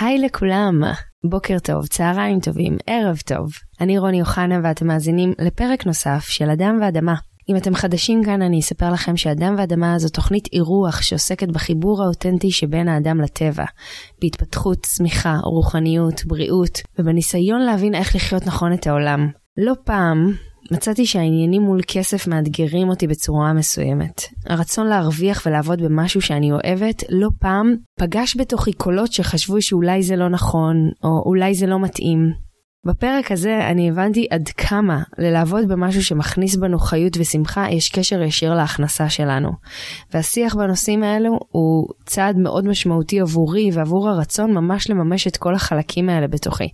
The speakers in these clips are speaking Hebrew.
היי לכולם, בוקר טוב, צהריים טובים, ערב טוב. אני רוני אוחנה ואתם מאזינים לפרק נוסף של אדם ואדמה. אם אתם חדשים כאן אני אספר לכם שאדם ואדמה זו תוכנית אירוח שעוסקת בחיבור האותנטי שבין האדם לטבע, בהתפתחות, צמיחה, רוחניות, בריאות, ובניסיון להבין איך לחיות נכון את העולם. לא פעם מצאתי שהעניינים מול כסף מאתגרים אותי בצורה מסוימת. הרצון להרוויח ולעבוד במשהו שאני אוהבת, לא פעם פגש בתוכי קולות שחשבו שאולי זה לא נכון, או אולי זה לא מתאים. בפרק הזה אני הבנתי עד כמה ללעבוד במשהו שמכניס בנו חיות ושמחה יש קשר ישיר להכנסה שלנו. והשיח בנושאים האלו הוא צעד מאוד משמעותי עבורי ועבור הרצון ממש לממש את כל החלקים האלה בתוכי.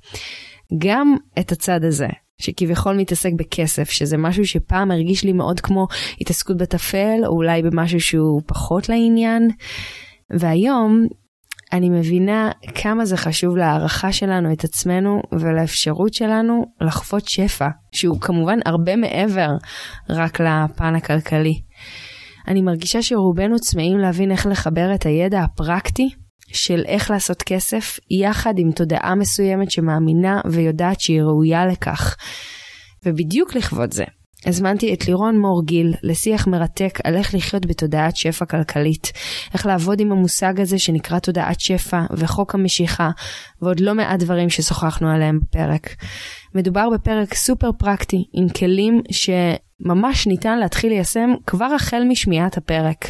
גם את הצד הזה, שכביכול מתעסק בכסף, שזה משהו שפעם הרגיש לי מאוד כמו התעסקות בטפל, או אולי במשהו שהוא פחות לעניין. והיום אני מבינה כמה זה חשוב להערכה שלנו את עצמנו ולאפשרות שלנו לחוות שפע, שהוא כמובן הרבה מעבר רק לפן הכלכלי. אני מרגישה שרובנו צמאים להבין איך לחבר את הידע הפרקטי של איך לעשות כסף יחד עם תודעה מסוימת שמאמינה ויודעת שהיא ראויה לכך. ובדיוק לכבוד זה, הזמנתי את לירון מורגיל לשיח מרתק על איך לחיות בתודעת שפע כלכלית, איך לעבוד עם המושג הזה שנקרא תודעת שפע וחוק המשיכה, ועוד לא מעט דברים ששוחחנו עליהם בפרק. מדובר בפרק סופר פרקטי, עם כלים שממש ניתן להתחיל ליישם כבר החל משמיעת הפרק.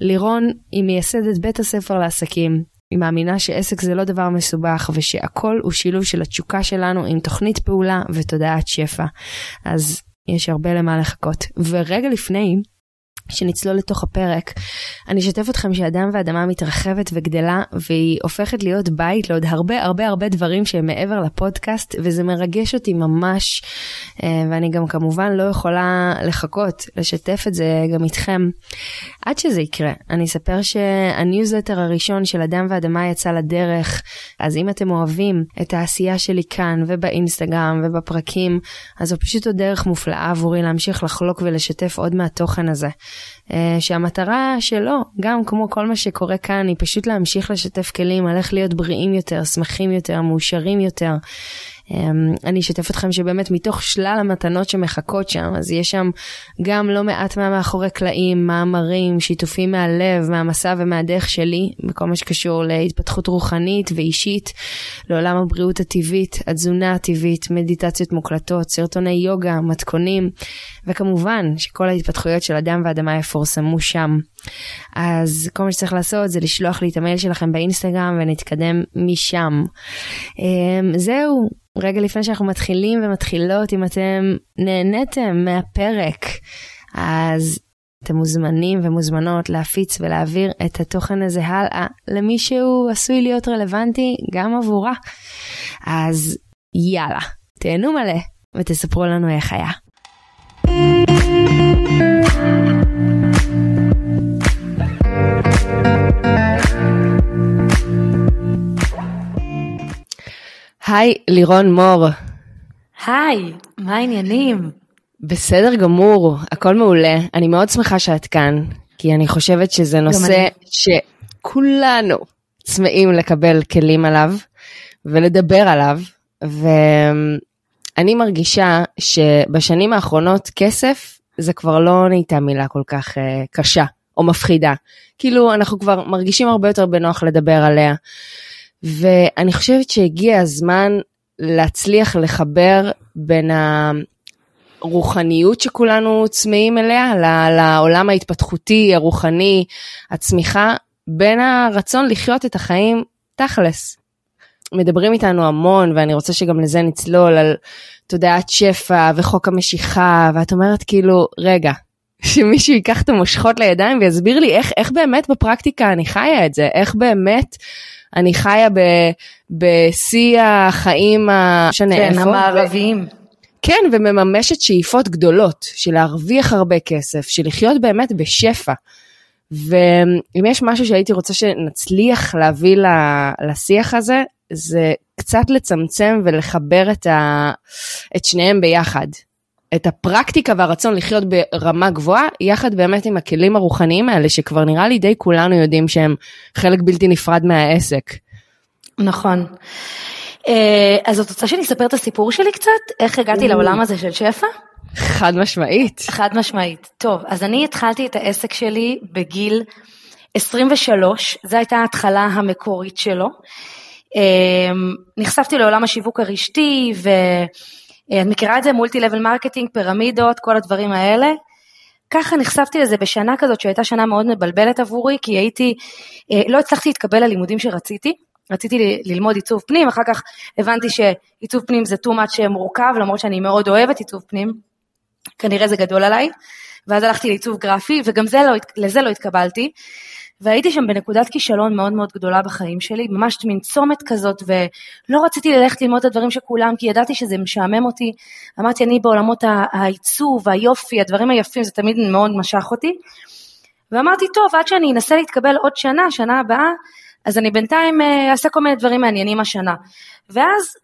לירון היא מייסדת בית הספר לעסקים. היא מאמינה שעסק זה לא דבר מסובך ושהכל הוא שילוב של התשוקה שלנו עם תוכנית פעולה ותודעת שפע. אז יש הרבה למה לחכות. ורגע לפני, שנצלול לתוך הפרק, אני אשתף אתכם שאדם ואדמה מתרחבת וגדלה והיא הופכת להיות בית לעוד הרבה הרבה הרבה דברים שהם מעבר לפודקאסט וזה מרגש אותי ממש אה, ואני גם כמובן לא יכולה לחכות לשתף את זה גם איתכם. עד שזה יקרה, אני אספר שהניוזלטר הראשון של אדם ואדמה יצא לדרך, אז אם אתם אוהבים את העשייה שלי כאן ובאינסטגרם ובפרקים, אז זו פשוט עוד דרך מופלאה עבורי להמשיך לחלוק ולשתף עוד מהתוכן הזה. אה, שהמטרה שלו, גם כמו כל מה שקורה כאן, היא פשוט להמשיך לשתף כלים על איך להיות בריאים יותר, שמחים יותר, מאושרים יותר. אמ, אני אשתף אתכם שבאמת מתוך שלל המתנות שמחכות שם, אז יש שם גם לא מעט מהמאחורי קלעים, מאמרים, שיתופים מהלב, מהמסע ומהדרך שלי, בכל מה שקשור להתפתחות רוחנית ואישית, לעולם הבריאות הטבעית, התזונה הטבעית, מדיטציות מוקלטות, סרטוני יוגה, מתכונים, וכמובן שכל ההתפתחויות של אדם ואדמה יפורסמו שם. אז כל מה שצריך לעשות זה לשלוח לי את המייל שלכם באינסטגרם ונתקדם משם. אמ, זהו, רגע לפני שאנחנו מתחילים ומתחילות, אם אתם נהניתם מהפרק, אז אתם מוזמנים ומוזמנות להפיץ ולהעביר את התוכן הזה הלאה למי שהוא עשוי להיות רלוונטי גם עבורה. אז יאללה, תהנו מלא ותספרו לנו איך היה. היי, לירון מור. היי, מה העניינים? בסדר גמור, הכל מעולה. אני מאוד שמחה שאת כאן, כי אני חושבת שזה נושא שכולנו צמאים לקבל כלים עליו ולדבר עליו, ואני מרגישה שבשנים האחרונות כסף זה כבר לא נהייתה מילה כל כך uh, קשה או מפחידה. כאילו, אנחנו כבר מרגישים הרבה יותר בנוח לדבר עליה. ואני חושבת שהגיע הזמן להצליח לחבר בין הרוחניות שכולנו צמאים אליה, לעולם ההתפתחותי, הרוחני, הצמיחה, בין הרצון לחיות את החיים תכלס. מדברים איתנו המון, ואני רוצה שגם לזה נצלול, על תודעת שפע וחוק המשיכה, ואת אומרת כאילו, רגע, שמישהו ייקח את המושכות לידיים ויסביר לי איך, איך באמת בפרקטיקה אני חיה את זה, איך באמת אני חיה בשיא החיים השנה כן, המערביים. כן, ומממשת שאיפות גדולות של להרוויח הרבה כסף, של לחיות באמת בשפע. ואם יש משהו שהייתי רוצה שנצליח להביא לשיח הזה, זה קצת לצמצם ולחבר את, ה... את שניהם ביחד. את הפרקטיקה והרצון לחיות ברמה גבוהה, יחד באמת עם הכלים הרוחניים האלה, שכבר נראה לי די כולנו יודעים שהם חלק בלתי נפרד מהעסק. נכון. אה, אז את רוצה שאני אספר את הסיפור שלי קצת? איך הגעתי לעולם הזה של שפע? חד משמעית. חד משמעית. טוב, אז אני התחלתי את העסק שלי בגיל 23, זו הייתה ההתחלה המקורית שלו. אמ, נחשפתי לעולם השיווק הרשתי, ואת מכירה את זה, multi level marketing, פירמידות, כל הדברים האלה. ככה נחשפתי לזה בשנה כזאת שהייתה שנה מאוד מבלבלת עבורי, כי הייתי, אה, לא הצלחתי להתקבל ללימודים שרציתי. רציתי ללמוד עיצוב פנים, אחר כך הבנתי שעיצוב פנים זה too much מורכב, למרות שאני מאוד אוהבת עיצוב פנים, כנראה זה גדול עליי, ואז הלכתי לעיצוב גרפי, וגם לא, לזה לא התקבלתי, והייתי שם בנקודת כישלון מאוד מאוד גדולה בחיים שלי, ממש מין צומת כזאת, ולא רציתי ללכת ללמוד את הדברים של כולם, כי ידעתי שזה משעמם אותי. אמרתי, אני בעולמות העיצוב, היופי, הדברים היפים, זה תמיד מאוד משך אותי. ואמרתי, טוב, עד שאני אנסה להתקבל עוד שנה, שנה הבאה, אז אני בינתיים אה, אעשה כל מיני דברים מעניינים השנה. ואז,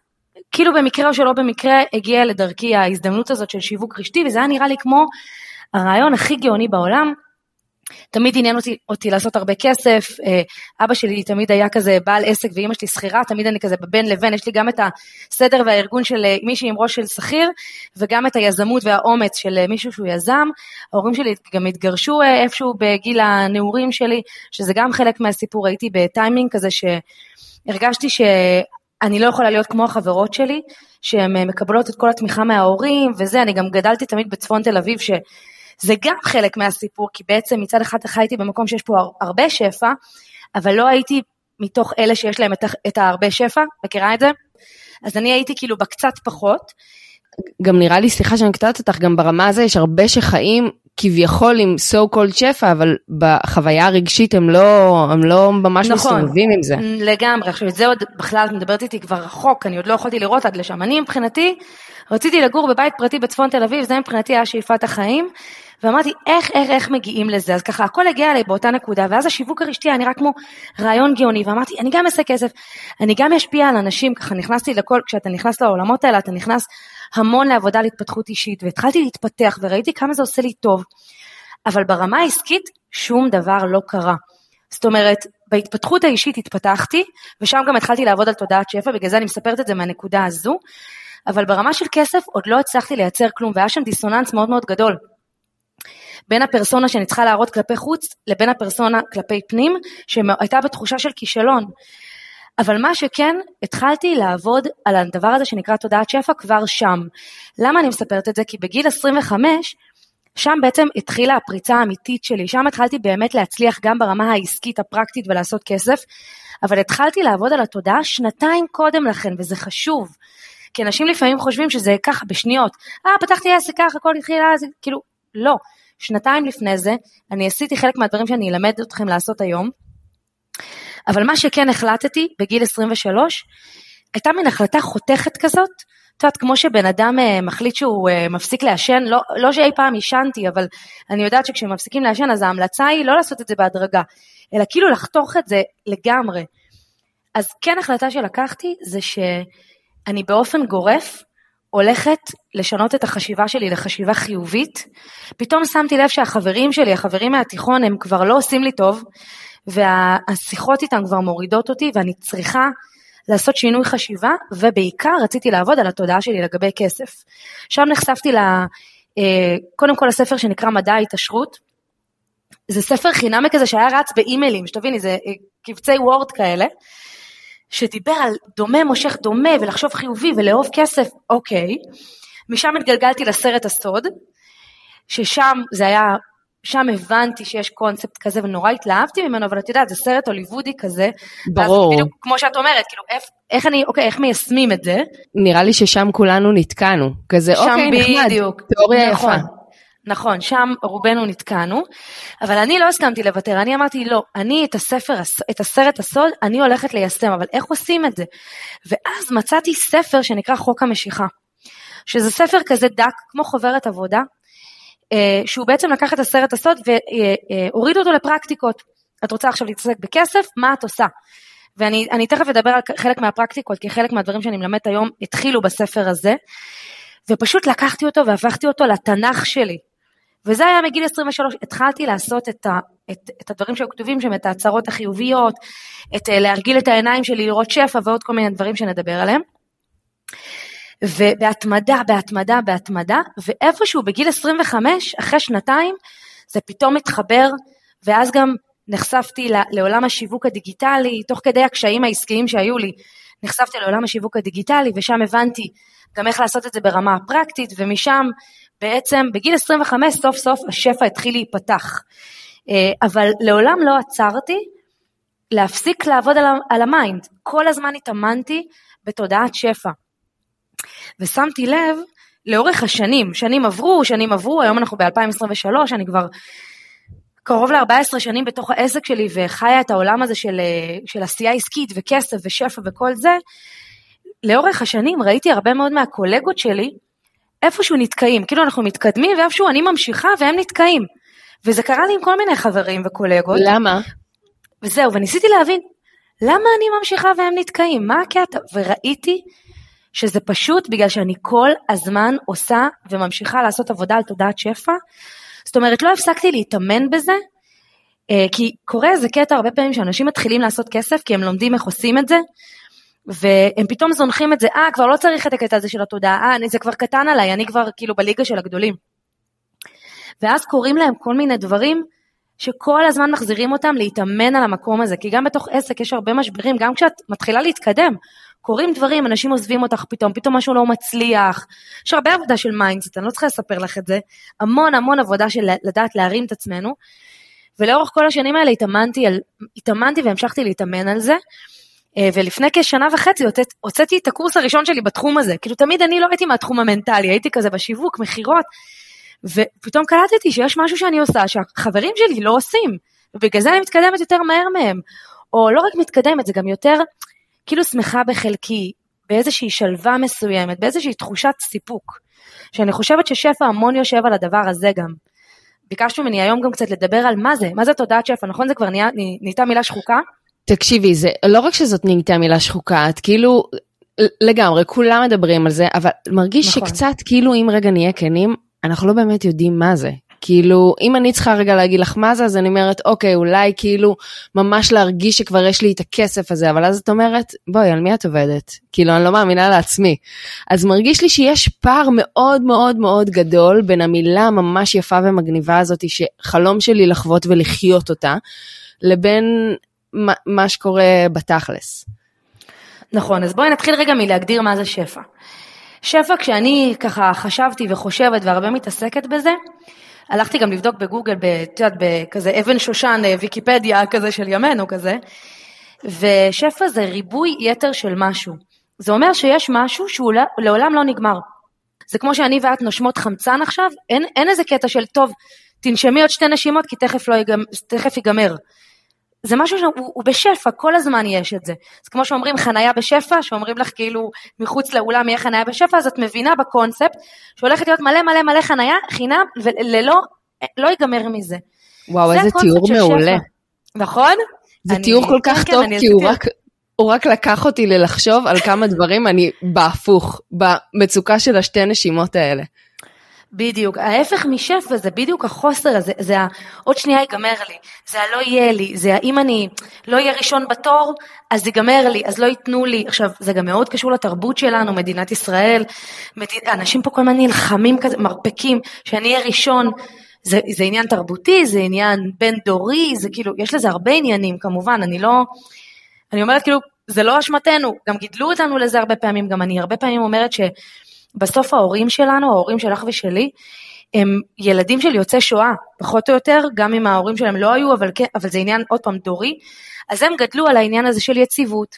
כאילו במקרה או שלא במקרה, הגיעה לדרכי ההזדמנות הזאת של שיווק רשתי, וזה היה נראה לי כמו הרעיון הכי גאוני בעולם. תמיד עניין אותי, אותי לעשות הרבה כסף, אה, אבא שלי תמיד היה כזה בעל עסק ואימא שלי שכירה, תמיד אני כזה בבין לבין, יש לי גם את הסדר והארגון של אה, מישהי עם ראש של שכיר, וגם את היזמות והאומץ של אה, מישהו שהוא יזם. ההורים שלי גם התגרשו איפשהו בגיל הנעורים שלי, שזה גם חלק מהסיפור, הייתי בטיימינג כזה שהרגשתי ש... אני לא יכולה להיות כמו החברות שלי, שהן מקבלות את כל התמיכה מההורים וזה, אני גם גדלתי תמיד בצפון תל אביב, ש... זה גם חלק מהסיפור, כי בעצם מצד אחד חייתי במקום שיש פה הרבה שפע, אבל לא הייתי מתוך אלה שיש להם את, את ההרבה שפע, מכירה את זה? אז אני הייתי כאילו בקצת פחות. גם נראה לי, סליחה שאני קטעת אותך, גם ברמה הזו יש הרבה שחיים כביכול עם so called שפע, אבל בחוויה הרגשית הם לא, הם לא ממש נכון, מסתובבים עם זה. לגמרי, עכשיו את זה עוד בכלל את מדברת איתי כבר רחוק, אני עוד לא יכולתי לראות עד לשם. אני מבחינתי רציתי לגור בבית פרטי בצפון תל אביב, זה מבחינתי היה שאיפת החיים, ואמרתי איך, איך, איך מגיעים לזה, אז ככה הכל הגיע אליי באותה נקודה, ואז השיווק הרשתי היה נראה כמו רעיון גאוני, ואמרתי אני גם אעשה כסף, אני גם אשפיע על אנשים, ככה נכנסתי לכל, כשאתה נכנס לעולמות האלה, אתה נכנס המון לעבודה להתפתחות אישית, והתחלתי להתפתח וראיתי כמה זה עושה לי טוב, אבל ברמה העסקית שום דבר לא קרה. זאת אומרת, בהתפתחות האישית התפתחתי, ושם גם התחלתי לעבוד על תודעת שפע, בגלל זה אני מספרת את זה מהנקודה הזו, אבל ברמה של כסף עוד לא הצלחתי לייצר כלום, והיה שם דיסוננס מאוד מאוד גדול. בין הפרסונה שאני צריכה להראות כלפי חוץ לבין הפרסונה כלפי פנים, שהייתה בתחושה של כישלון. אבל מה שכן, התחלתי לעבוד על הדבר הזה שנקרא תודעת שפע כבר שם. למה אני מספרת את זה? כי בגיל 25, שם בעצם התחילה הפריצה האמיתית שלי, שם התחלתי באמת להצליח גם ברמה העסקית הפרקטית ולעשות כסף, אבל התחלתי לעבוד על התודעה שנתיים קודם לכן, וזה חשוב. כי אנשים לפעמים חושבים שזה ככה בשניות, אה פתחתי עסק ככה, הכל התחיל אז, כאילו, לא. שנתיים לפני זה, אני עשיתי חלק מהדברים שאני אלמד אתכם לעשות היום, אבל מה שכן החלטתי בגיל 23, הייתה מין החלטה חותכת כזאת, את יודעת, כמו שבן אדם uh, מחליט שהוא uh, מפסיק לעשן, לא, לא שאי פעם עישנתי, אבל אני יודעת שכשמפסיקים לעשן אז ההמלצה היא לא לעשות את זה בהדרגה, אלא כאילו לחתוך את זה לגמרי. אז כן החלטה שלקחתי זה שאני באופן גורף הולכת לשנות את החשיבה שלי לחשיבה חיובית. פתאום שמתי לב שהחברים שלי, החברים מהתיכון, הם כבר לא עושים לי טוב, והשיחות איתם כבר מורידות אותי, ואני צריכה לעשות שינוי חשיבה, ובעיקר רציתי לעבוד על התודעה שלי לגבי כסף. שם נחשפתי ל... אה, קודם כל לספר שנקרא מדע ההתעשרות. זה ספר חינמי כזה שהיה רץ באימיילים, שתביני, זה אה, קבצי וורד כאלה. שדיבר על דומה מושך דומה ולחשוב חיובי ולאהוב כסף, אוקיי. משם התגלגלתי לסרט הסוד, ששם זה היה, שם הבנתי שיש קונספט כזה ונורא התלהבתי ממנו, אבל את יודעת, זה סרט הוליוודי כזה. ברור. בדיוק כמו שאת אומרת, כאילו, איך, איך אני, אוקיי, איך מיישמים את זה? נראה לי ששם כולנו נתקענו. כזה, אוקיי, נחמד, בדיוק. תיאוריה נכון. יפה. נכון, שם רובנו נתקענו, אבל אני לא הסכמתי לוותר, אני אמרתי לא, אני את הספר, את הסרט הסוד, אני הולכת ליישם, אבל איך עושים את זה? ואז מצאתי ספר שנקרא חוק המשיכה, שזה ספר כזה דק, כמו חוברת עבודה, שהוא בעצם לקח את הסרט הסוד והוריד אותו לפרקטיקות. את רוצה עכשיו להתעסק בכסף, מה את עושה? ואני תכף אדבר על חלק מהפרקטיקות, כי חלק מהדברים שאני מלמדת היום התחילו בספר הזה, ופשוט לקחתי אותו והפכתי אותו לתנ"ך שלי. וזה היה מגיל 23, התחלתי לעשות את, ה, את, את הדברים שהיו כתובים שם, את ההצהרות החיוביות, את אה, להרגיל את העיניים שלי לראות שפע ועוד כל מיני דברים שנדבר עליהם. ובהתמדה, בהתמדה, בהתמדה, ואיפשהו בגיל 25, אחרי שנתיים, זה פתאום מתחבר, ואז גם נחשפתי לעולם השיווק הדיגיטלי, תוך כדי הקשיים העסקיים שהיו לי, נחשפתי לעולם השיווק הדיגיטלי, ושם הבנתי גם איך לעשות את זה ברמה הפרקטית, ומשם בעצם בגיל 25 סוף סוף השפע התחיל להיפתח. אה, אבל לעולם לא עצרתי להפסיק לעבוד על ה mind, כל הזמן התאמנתי בתודעת שפע. ושמתי לב לאורך השנים, שנים עברו, שנים עברו, היום אנחנו ב-2023, אני כבר קרוב ל-14 שנים בתוך העסק שלי וחיה את העולם הזה של, אה, של עשייה עסקית וכסף ושפע וכל זה, לאורך השנים ראיתי הרבה מאוד מהקולגות שלי איפשהו נתקעים, כאילו אנחנו מתקדמים ואיפשהו אני ממשיכה והם נתקעים. וזה קרה לי עם כל מיני חברים וקולגות. למה? וזהו, וניסיתי להבין, למה אני ממשיכה והם נתקעים? מה הקטע? וראיתי שזה פשוט בגלל שאני כל הזמן עושה וממשיכה לעשות עבודה על תודעת שפע. זאת אומרת, לא הפסקתי להתאמן בזה, אה, כי קורה איזה קטע הרבה פעמים שאנשים מתחילים לעשות כסף כי הם לומדים איך עושים את זה, והם פתאום זונחים את זה, אה, כבר לא צריך את הקטע הזה של התודעה, אה, זה כבר קטן עליי, אני כבר כאילו בליגה של הגדולים. ואז קורים להם כל מיני דברים שכל הזמן מחזירים אותם להתאמן על המקום הזה, כי גם בתוך עסק יש הרבה משברים, גם כשאת מתחילה להתקדם, קורים דברים, אנשים עוזבים אותך פתאום, פתאום משהו לא מצליח. יש הרבה עבודה של mindset, אני לא צריכה לספר לך את זה, המון המון עבודה של לדעת להרים את עצמנו. ולאורך כל השנים האלה התאמנתי, על, התאמנתי והמשכתי להתאמן על זה. אה, ולפני כשנה וחצי הוצאת, הוצאתי את הקורס הראשון שלי בתחום הזה. כאילו תמיד אני לא הייתי מהתחום המנטלי, הייתי כזה בשיווק, מכירות, ופתאום קלטתי שיש משהו שאני עושה שהחברים שלי לא עושים, ובגלל זה אני מתקדמת יותר מהר מהם. או לא רק מתקדמת, זה גם יותר כאילו שמחה בחלקי, באיזושהי שלווה מסוימת, באיזושהי תחושת סיפוק. שאני חושבת ששפע המון יושב על הדבר הזה גם. ביקשנו ממני היום גם קצת לדבר על מה זה, מה זה תודעת שפע, נכון? זה כבר נהיה, נהייתה מילה שחוקה? תקשיבי, זה לא רק שזאת נהייתה מילה שחוקה, את כאילו, לגמרי, כולם מדברים על זה, אבל מרגיש נכון. שקצת כאילו אם רגע נהיה כנים, אנחנו לא באמת יודעים מה זה. כאילו, אם אני צריכה רגע להגיד לך מה זה, אז אני אומרת, אוקיי, אולי כאילו ממש להרגיש שכבר יש לי את הכסף הזה, אבל אז את אומרת, בואי, על מי את עובדת? כאילו, אני לא מאמינה לעצמי. אז מרגיש לי שיש פער מאוד מאוד מאוד גדול בין המילה הממש יפה ומגניבה הזאת, שחלום שלי לחוות ולחיות אותה, לבין מה, מה שקורה בתכלס. נכון, אז בואי נתחיל רגע מלהגדיר מה זה שפע. שפע, כשאני ככה חשבתי וחושבת והרבה מתעסקת בזה, הלכתי גם לבדוק בגוגל, את יודעת, בכזה אבן שושן, אה, ויקיפדיה כזה של ימינו כזה, ושפע זה ריבוי יתר של משהו. זה אומר שיש משהו שהוא לא, לעולם לא נגמר. זה כמו שאני ואת נושמות חמצן עכשיו, אין, אין איזה קטע של טוב, תנשמי עוד שתי נשימות כי תכף, לא יגמר, תכף ייגמר. זה משהו שהוא בשפע, כל הזמן יש את זה. זה כמו שאומרים חנייה בשפע, שאומרים לך כאילו מחוץ לאולם יהיה חנייה בשפע, אז את מבינה בקונספט שהולכת להיות מלא מלא מלא חנייה חינם וללא, לא ייגמר מזה. וואו, איזה תיאור מעולה. נכון? זה אני, תיאור כל כך כן, טוב, כן, כי הוא רק, הוא רק לקח אותי ללחשוב על כמה דברים אני בהפוך, במצוקה של השתי נשימות האלה. בדיוק, ההפך משפע זה בדיוק החוסר הזה, זה עוד שנייה ייגמר לי, זה הלא יהיה לי, זה האם אני לא אהיה ראשון בתור, אז ייגמר לי, אז לא ייתנו לי. עכשיו, זה גם מאוד קשור לתרבות שלנו, מדינת ישראל, מדינה, אנשים פה כל הזמן נלחמים כזה, מרפקים, שאני אהיה ראשון, זה, זה עניין תרבותי, זה עניין בין דורי, זה כאילו, יש לזה הרבה עניינים כמובן, אני לא, אני אומרת כאילו, זה לא אשמתנו, גם גידלו אותנו לזה הרבה פעמים, גם אני הרבה פעמים אומרת ש... בסוף ההורים שלנו, ההורים שלך ושלי, הם ילדים של יוצאי שואה, פחות או יותר, גם אם ההורים שלהם לא היו, אבל, כן, אבל זה עניין עוד פעם דורי, אז הם גדלו על העניין הזה של יציבות.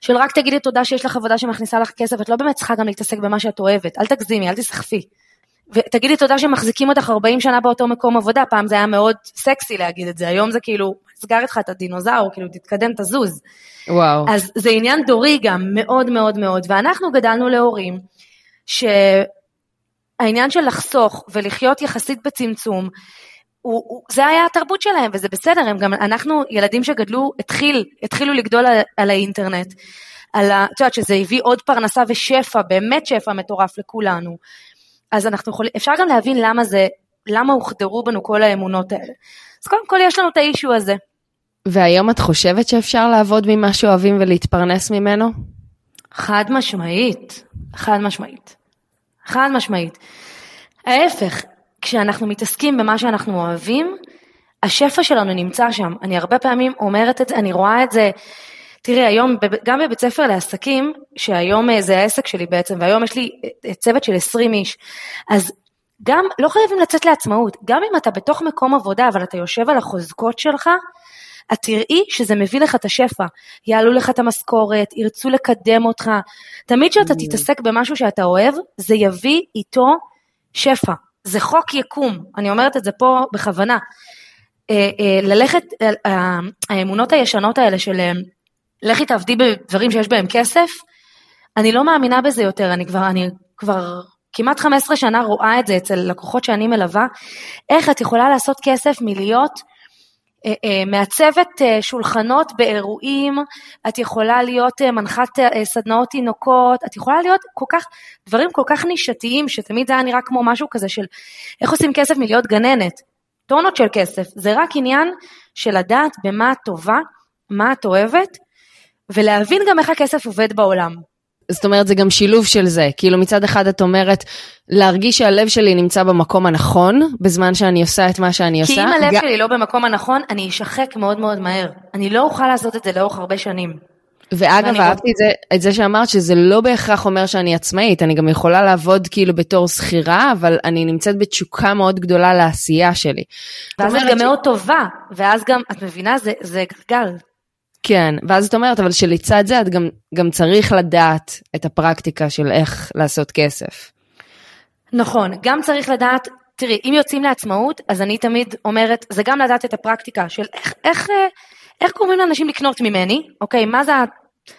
של רק תגידי תודה שיש לך עבודה שמכניסה לך כסף, את לא באמת צריכה גם להתעסק במה שאת אוהבת, אל תגזימי, אל תסחפי. ותגידי תודה שמחזיקים אותך 40 שנה באותו מקום עבודה, פעם זה היה מאוד סקסי להגיד את זה, היום זה כאילו, סגר איתך את הדינוזאור, כאילו תתקדם, תזוז. וואו. אז זה עניין דורי גם, מאוד מאוד מאוד, ואנחנו גדלנו להורים, שהעניין של לחסוך ולחיות יחסית בצמצום, הוא, הוא, זה היה התרבות שלהם, וזה בסדר, הם גם, אנחנו ילדים שגדלו, התחיל, התחילו לגדול על, על האינטרנט, על ה... את יודעת שזה הביא עוד פרנסה ושפע, באמת שפע מטורף לכולנו. אז אנחנו יכולים, אפשר גם להבין למה זה למה הוחדרו בנו כל האמונות האלה. אז קודם כל יש לנו את האישו הזה. והיום את חושבת שאפשר לעבוד ממה שאוהבים ולהתפרנס ממנו? חד משמעית, חד משמעית. חד משמעית. ההפך, כשאנחנו מתעסקים במה שאנחנו אוהבים, השפע שלנו נמצא שם. אני הרבה פעמים אומרת את זה, אני רואה את זה, תראי היום, גם בבית ספר לעסקים, שהיום אה, זה העסק שלי בעצם, והיום יש לי אה, צוות של 20 איש, אז גם לא חייבים לצאת לעצמאות, גם אם אתה בתוך מקום עבודה, אבל אתה יושב על החוזקות שלך, את תראי שזה מביא לך את השפע, יעלו לך את המשכורת, ירצו לקדם אותך. תמיד כשאתה mm. תתעסק במשהו שאתה אוהב, זה יביא איתו שפע. זה חוק יקום, אני אומרת את זה פה בכוונה. אה, אה, ללכת, אה, האמונות הישנות האלה של לכי תעבדי בדברים שיש בהם כסף, אני לא מאמינה בזה יותר, אני כבר, אני כבר כמעט 15 שנה רואה את זה אצל לקוחות שאני מלווה, איך את יכולה לעשות כסף מלהיות מעצבת אה, שולחנות באירועים, את יכולה להיות מנחת סדנאות תינוקות, את יכולה להיות כל כך, דברים כל כך נישתיים, שתמיד זה היה נראה כמו משהו כזה של איך עושים כסף מלהיות גננת. טונות של כסף, זה רק עניין של לדעת במה את טובה, מה את אוהבת, ולהבין גם איך הכסף עובד בעולם. זאת אומרת, זה גם שילוב של זה. כאילו מצד אחד את אומרת, להרגיש שהלב שלי נמצא במקום הנכון, בזמן שאני עושה את מה שאני כי עושה. כי אם הלב ג... שלי לא במקום הנכון, אני אשחק מאוד מאוד מהר. אני לא אוכל לעשות את זה לאורך הרבה שנים. ואגב, אהבתי את זה, את זה שאמרת שזה לא בהכרח אומר שאני עצמאית, אני גם יכולה לעבוד כאילו בתור שכירה, אבל אני נמצאת בתשוקה מאוד גדולה לעשייה שלי. ואז את גם ש... מאוד טובה, ואז גם, את מבינה, זה, זה גלגל. כן, ואז את אומרת, אבל שלצד זה את גם, גם צריך לדעת את הפרקטיקה של איך לעשות כסף. נכון, גם צריך לדעת, תראי, אם יוצאים לעצמאות, אז אני תמיד אומרת, זה גם לדעת את הפרקטיקה של איך, איך, איך גורמים לאנשים לקנות ממני, אוקיי, מה זה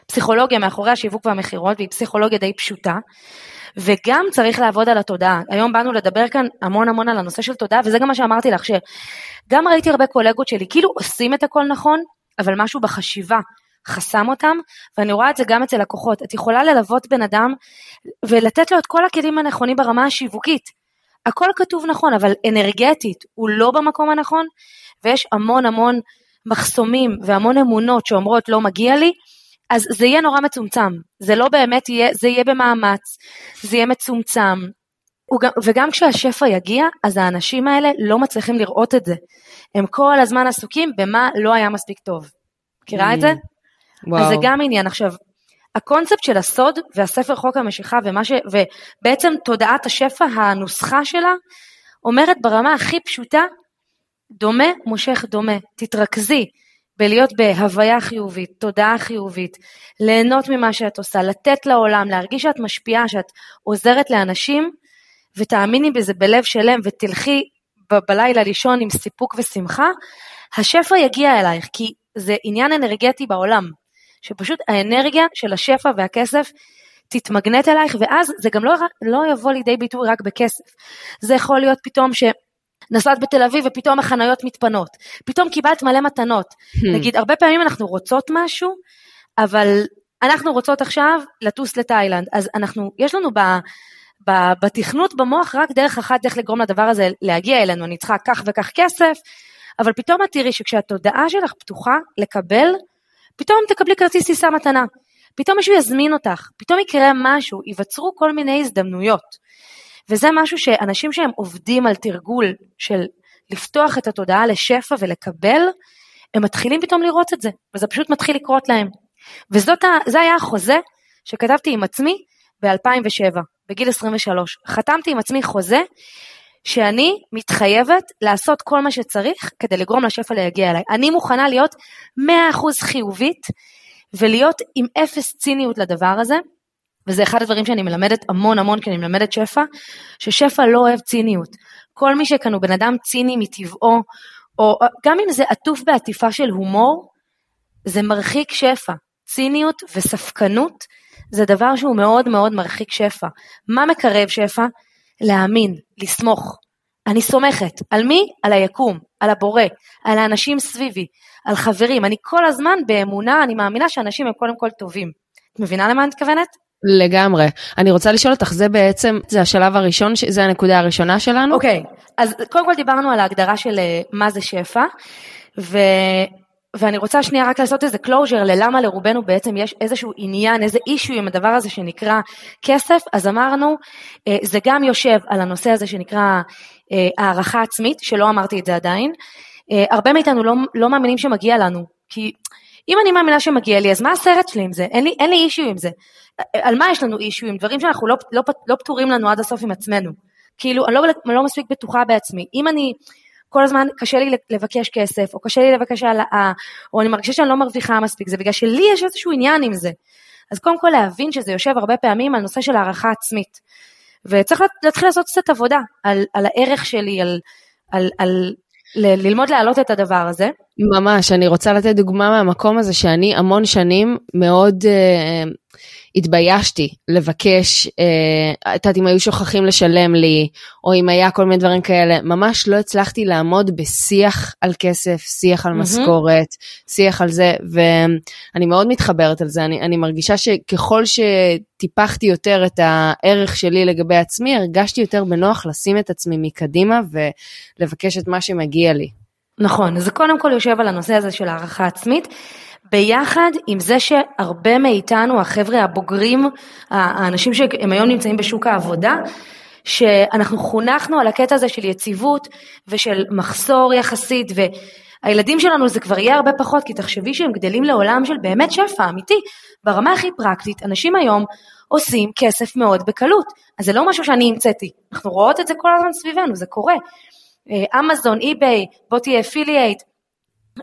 הפסיכולוגיה מאחורי השיווק והמכירות, והיא פסיכולוגיה די פשוטה. וגם צריך לעבוד על התודעה. היום באנו לדבר כאן המון המון על הנושא של תודעה, וזה גם מה שאמרתי לך, שגם ראיתי הרבה קולגות שלי, כאילו עושים את הכל נכון, אבל משהו בחשיבה חסם אותם, ואני רואה את זה גם אצל לקוחות. את יכולה ללוות בן אדם ולתת לו את כל הכלים הנכונים ברמה השיווקית. הכל כתוב נכון, אבל אנרגטית הוא לא במקום הנכון, ויש המון המון מחסומים והמון אמונות שאומרות לא מגיע לי, אז זה יהיה נורא מצומצם. זה לא באמת יהיה, זה יהיה במאמץ, זה יהיה מצומצם. וגם כשהשפע יגיע, אז האנשים האלה לא מצליחים לראות את זה. הם כל הזמן עסוקים במה לא היה מספיק טוב. מכירה mm. את זה? וואו. אז זה גם עניין. עכשיו, הקונספט של הסוד והספר חוק המשיכה ומה ש... ובעצם תודעת השפע, הנוסחה שלה, אומרת ברמה הכי פשוטה, דומה מושך דומה. תתרכזי בלהיות בהוויה חיובית, תודעה חיובית, ליהנות ממה שאת עושה, לתת לעולם, להרגיש שאת משפיעה, שאת עוזרת לאנשים, ותאמיני בזה בלב שלם ותלכי בלילה לישון עם סיפוק ושמחה, השפע יגיע אלייך, כי זה עניין אנרגטי בעולם, שפשוט האנרגיה של השפע והכסף תתמגנט אלייך, ואז זה גם לא, לא יבוא לידי ביטוי רק בכסף. זה יכול להיות פתאום ש... נסעת בתל אביב ופתאום החניות מתפנות, פתאום קיבלת מלא מתנות. Hmm. נגיד, הרבה פעמים אנחנו רוצות משהו, אבל אנחנו רוצות עכשיו לטוס לתאילנד, אז אנחנו, יש לנו ב... בתכנות במוח רק דרך אחת איך לגרום לדבר הזה להגיע אלינו, אני צריכה כך וכך כסף, אבל פתאום את תראי שכשהתודעה שלך פתוחה לקבל, פתאום תקבלי כרטיס טיסה מתנה, פתאום מישהו יזמין אותך, פתאום יקרה משהו, ייווצרו כל מיני הזדמנויות. וזה משהו שאנשים שהם עובדים על תרגול של לפתוח את התודעה לשפע ולקבל, הם מתחילים פתאום לראות את זה, וזה פשוט מתחיל לקרות להם. וזה היה החוזה שכתבתי עם עצמי ב-2007. בגיל 23. חתמתי עם עצמי חוזה שאני מתחייבת לעשות כל מה שצריך כדי לגרום לשפע להגיע אליי. אני מוכנה להיות 100% חיובית ולהיות עם אפס ציניות לדבר הזה, וזה אחד הדברים שאני מלמדת המון המון כי אני מלמדת שפע, ששפע לא אוהב ציניות. כל מי שכאן הוא בן אדם ציני מטבעו, או גם אם זה עטוף בעטיפה של הומור, זה מרחיק שפע. ציניות וספקנות זה דבר שהוא מאוד מאוד מרחיק שפע. מה מקרב שפע? להאמין, לסמוך. אני סומכת. על מי? על היקום, על הבורא, על האנשים סביבי, על חברים. אני כל הזמן באמונה, אני מאמינה שאנשים הם קודם כל טובים. את מבינה למה אני מתכוונת? לגמרי. אני רוצה לשאול אותך, זה בעצם, זה השלב הראשון, זה הנקודה הראשונה שלנו? אוקיי, okay. אז קודם כל דיברנו על ההגדרה של אה, מה זה שפע, ו... ואני רוצה שנייה רק לעשות איזה closure ללמה לרובנו בעצם יש איזשהו עניין, איזה אישו עם הדבר הזה שנקרא כסף, אז אמרנו, אה, זה גם יושב על הנושא הזה שנקרא אה, הערכה עצמית, שלא אמרתי את זה עדיין. הרבה מאיתנו לא, לא מאמינים שמגיע לנו, כי אם אני מאמינה שמגיע לי, אז מה הסרט שלי עם זה? אין לי, אין לי אישיו עם זה. על מה יש לנו אישיו? עם דברים שאנחנו לא, לא, לא פתורים לנו עד הסוף עם עצמנו. כאילו, אני לא, לא מספיק בטוחה בעצמי. אם אני כל הזמן קשה לי לבקש כסף, או קשה לי לבקש העלאה, או אני מרגישה שאני לא מרוויחה מספיק, זה בגלל שלי יש איזשהו עניין עם זה. אז קודם כל להבין שזה יושב הרבה פעמים על נושא של הערכה עצמית. וצריך להתחיל לעשות קצת עבודה על, על הערך שלי, על, על, על ל- ללמוד להעלות את הדבר הזה. ממש, אני רוצה לתת דוגמה מהמקום הזה שאני המון שנים מאוד uh, התביישתי לבקש, אה, את יודעת, אם היו שוכחים לשלם לי, או אם היה כל מיני דברים כאלה, ממש לא הצלחתי לעמוד בשיח על כסף, שיח על משכורת, mm-hmm. שיח על זה, ואני מאוד מתחברת על זה, אני, אני מרגישה שככל שטיפחתי יותר את הערך שלי לגבי עצמי, הרגשתי יותר בנוח לשים את עצמי מקדימה ולבקש את מה שמגיע לי. נכון, זה קודם כל יושב על הנושא הזה של הערכה עצמית. ביחד עם זה שהרבה מאיתנו, החבר'ה הבוגרים, האנשים שהם היום נמצאים בשוק העבודה, שאנחנו חונכנו על הקטע הזה של יציבות ושל מחסור יחסית, והילדים שלנו זה כבר יהיה הרבה פחות, כי תחשבי שהם גדלים לעולם של באמת שפע אמיתי. ברמה הכי פרקטית, אנשים היום עושים כסף מאוד בקלות. אז זה לא משהו שאני המצאתי, אנחנו רואות את זה כל הזמן סביבנו, זה קורה. אה, אמזון, אי-ביי, בוא תהיה אפילייט,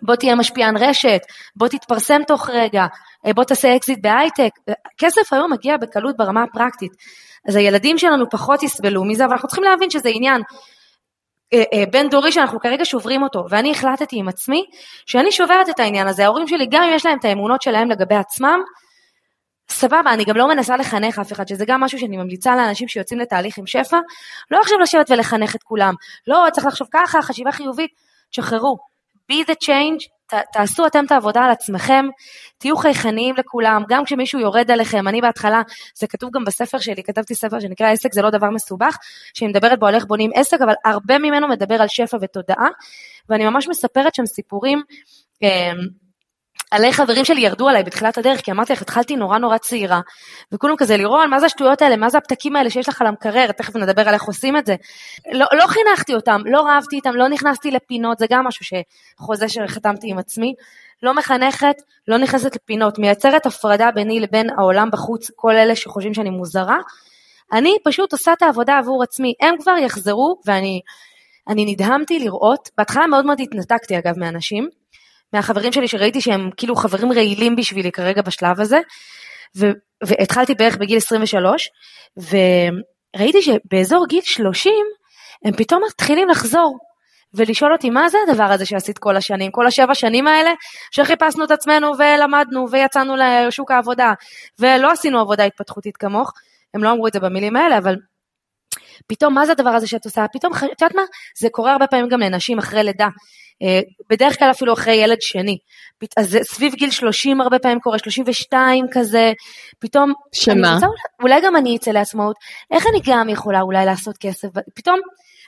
בוא תהיה משפיען רשת, בוא תתפרסם תוך רגע, אה, בוא תעשה אקזיט בהייטק. כסף היום מגיע בקלות ברמה הפרקטית. אז הילדים שלנו פחות יסבלו מזה, אבל אנחנו צריכים להבין שזה עניין אה, אה, בין דורי שאנחנו כרגע שוברים אותו, ואני החלטתי עם עצמי שאני שוברת את העניין הזה. ההורים שלי, גם אם יש להם את האמונות שלהם לגבי עצמם, סבבה, אני גם לא מנסה לחנך אף אחד, שזה גם משהו שאני ממליצה לאנשים שיוצאים לתהליך עם שפע, לא עכשיו לשבת ולחנך את כולם, לא, צריך לחשוב ככה, חשיבה חיובית, תשחררו. Be the change, ת, תעשו אתם את העבודה על עצמכם, תהיו חייכניים לכולם, גם כשמישהו יורד עליכם, אני בהתחלה, זה כתוב גם בספר שלי, כתבתי ספר שנקרא עסק זה לא דבר מסובך, שהיא מדברת בו על איך בונים עסק, אבל הרבה ממנו מדבר על שפע ותודעה, ואני ממש מספרת שם סיפורים, עלי חברים שלי ירדו עליי בתחילת הדרך, כי אמרתי לך, התחלתי נורא נורא צעירה, וכולם כזה, לירון, מה זה השטויות האלה, מה זה הפתקים האלה שיש לך על המקרר, תכף נדבר על איך עושים את זה. לא, לא חינכתי אותם, לא רבתי איתם, לא נכנסתי לפינות, זה גם משהו שחוזה שחתמתי עם עצמי. לא מחנכת, לא נכנסת לפינות, מייצרת הפרדה ביני לבין העולם בחוץ, כל אלה שחושבים שאני מוזרה. אני פשוט עושה את העבודה עבור עצמי, הם כבר יחזרו, ואני אני נדהמתי לראות, בהתחלה מאוד מאוד התנתקתי אגב מאנשים, מהחברים שלי שראיתי שהם כאילו חברים רעילים בשבילי כרגע בשלב הזה, ו, והתחלתי בערך בגיל 23, וראיתי שבאזור גיל 30 הם פתאום מתחילים לחזור. ולשאול אותי מה זה הדבר הזה שעשית כל השנים, כל השבע שנים האלה שחיפשנו את עצמנו ולמדנו ויצאנו לשוק העבודה ולא עשינו עבודה התפתחותית כמוך, הם לא אמרו את זה במילים האלה, אבל פתאום מה זה הדבר הזה שאת עושה, פתאום, את יודעת מה, זה קורה הרבה פעמים גם לנשים אחרי לידה, בדרך כלל אפילו אחרי ילד שני. אז סביב גיל 30 הרבה פעמים קורה, 32 כזה, פתאום... שמה? רוצה, אולי גם אני אצא לעצמאות, איך אני גם יכולה אולי לעשות כסף? פתאום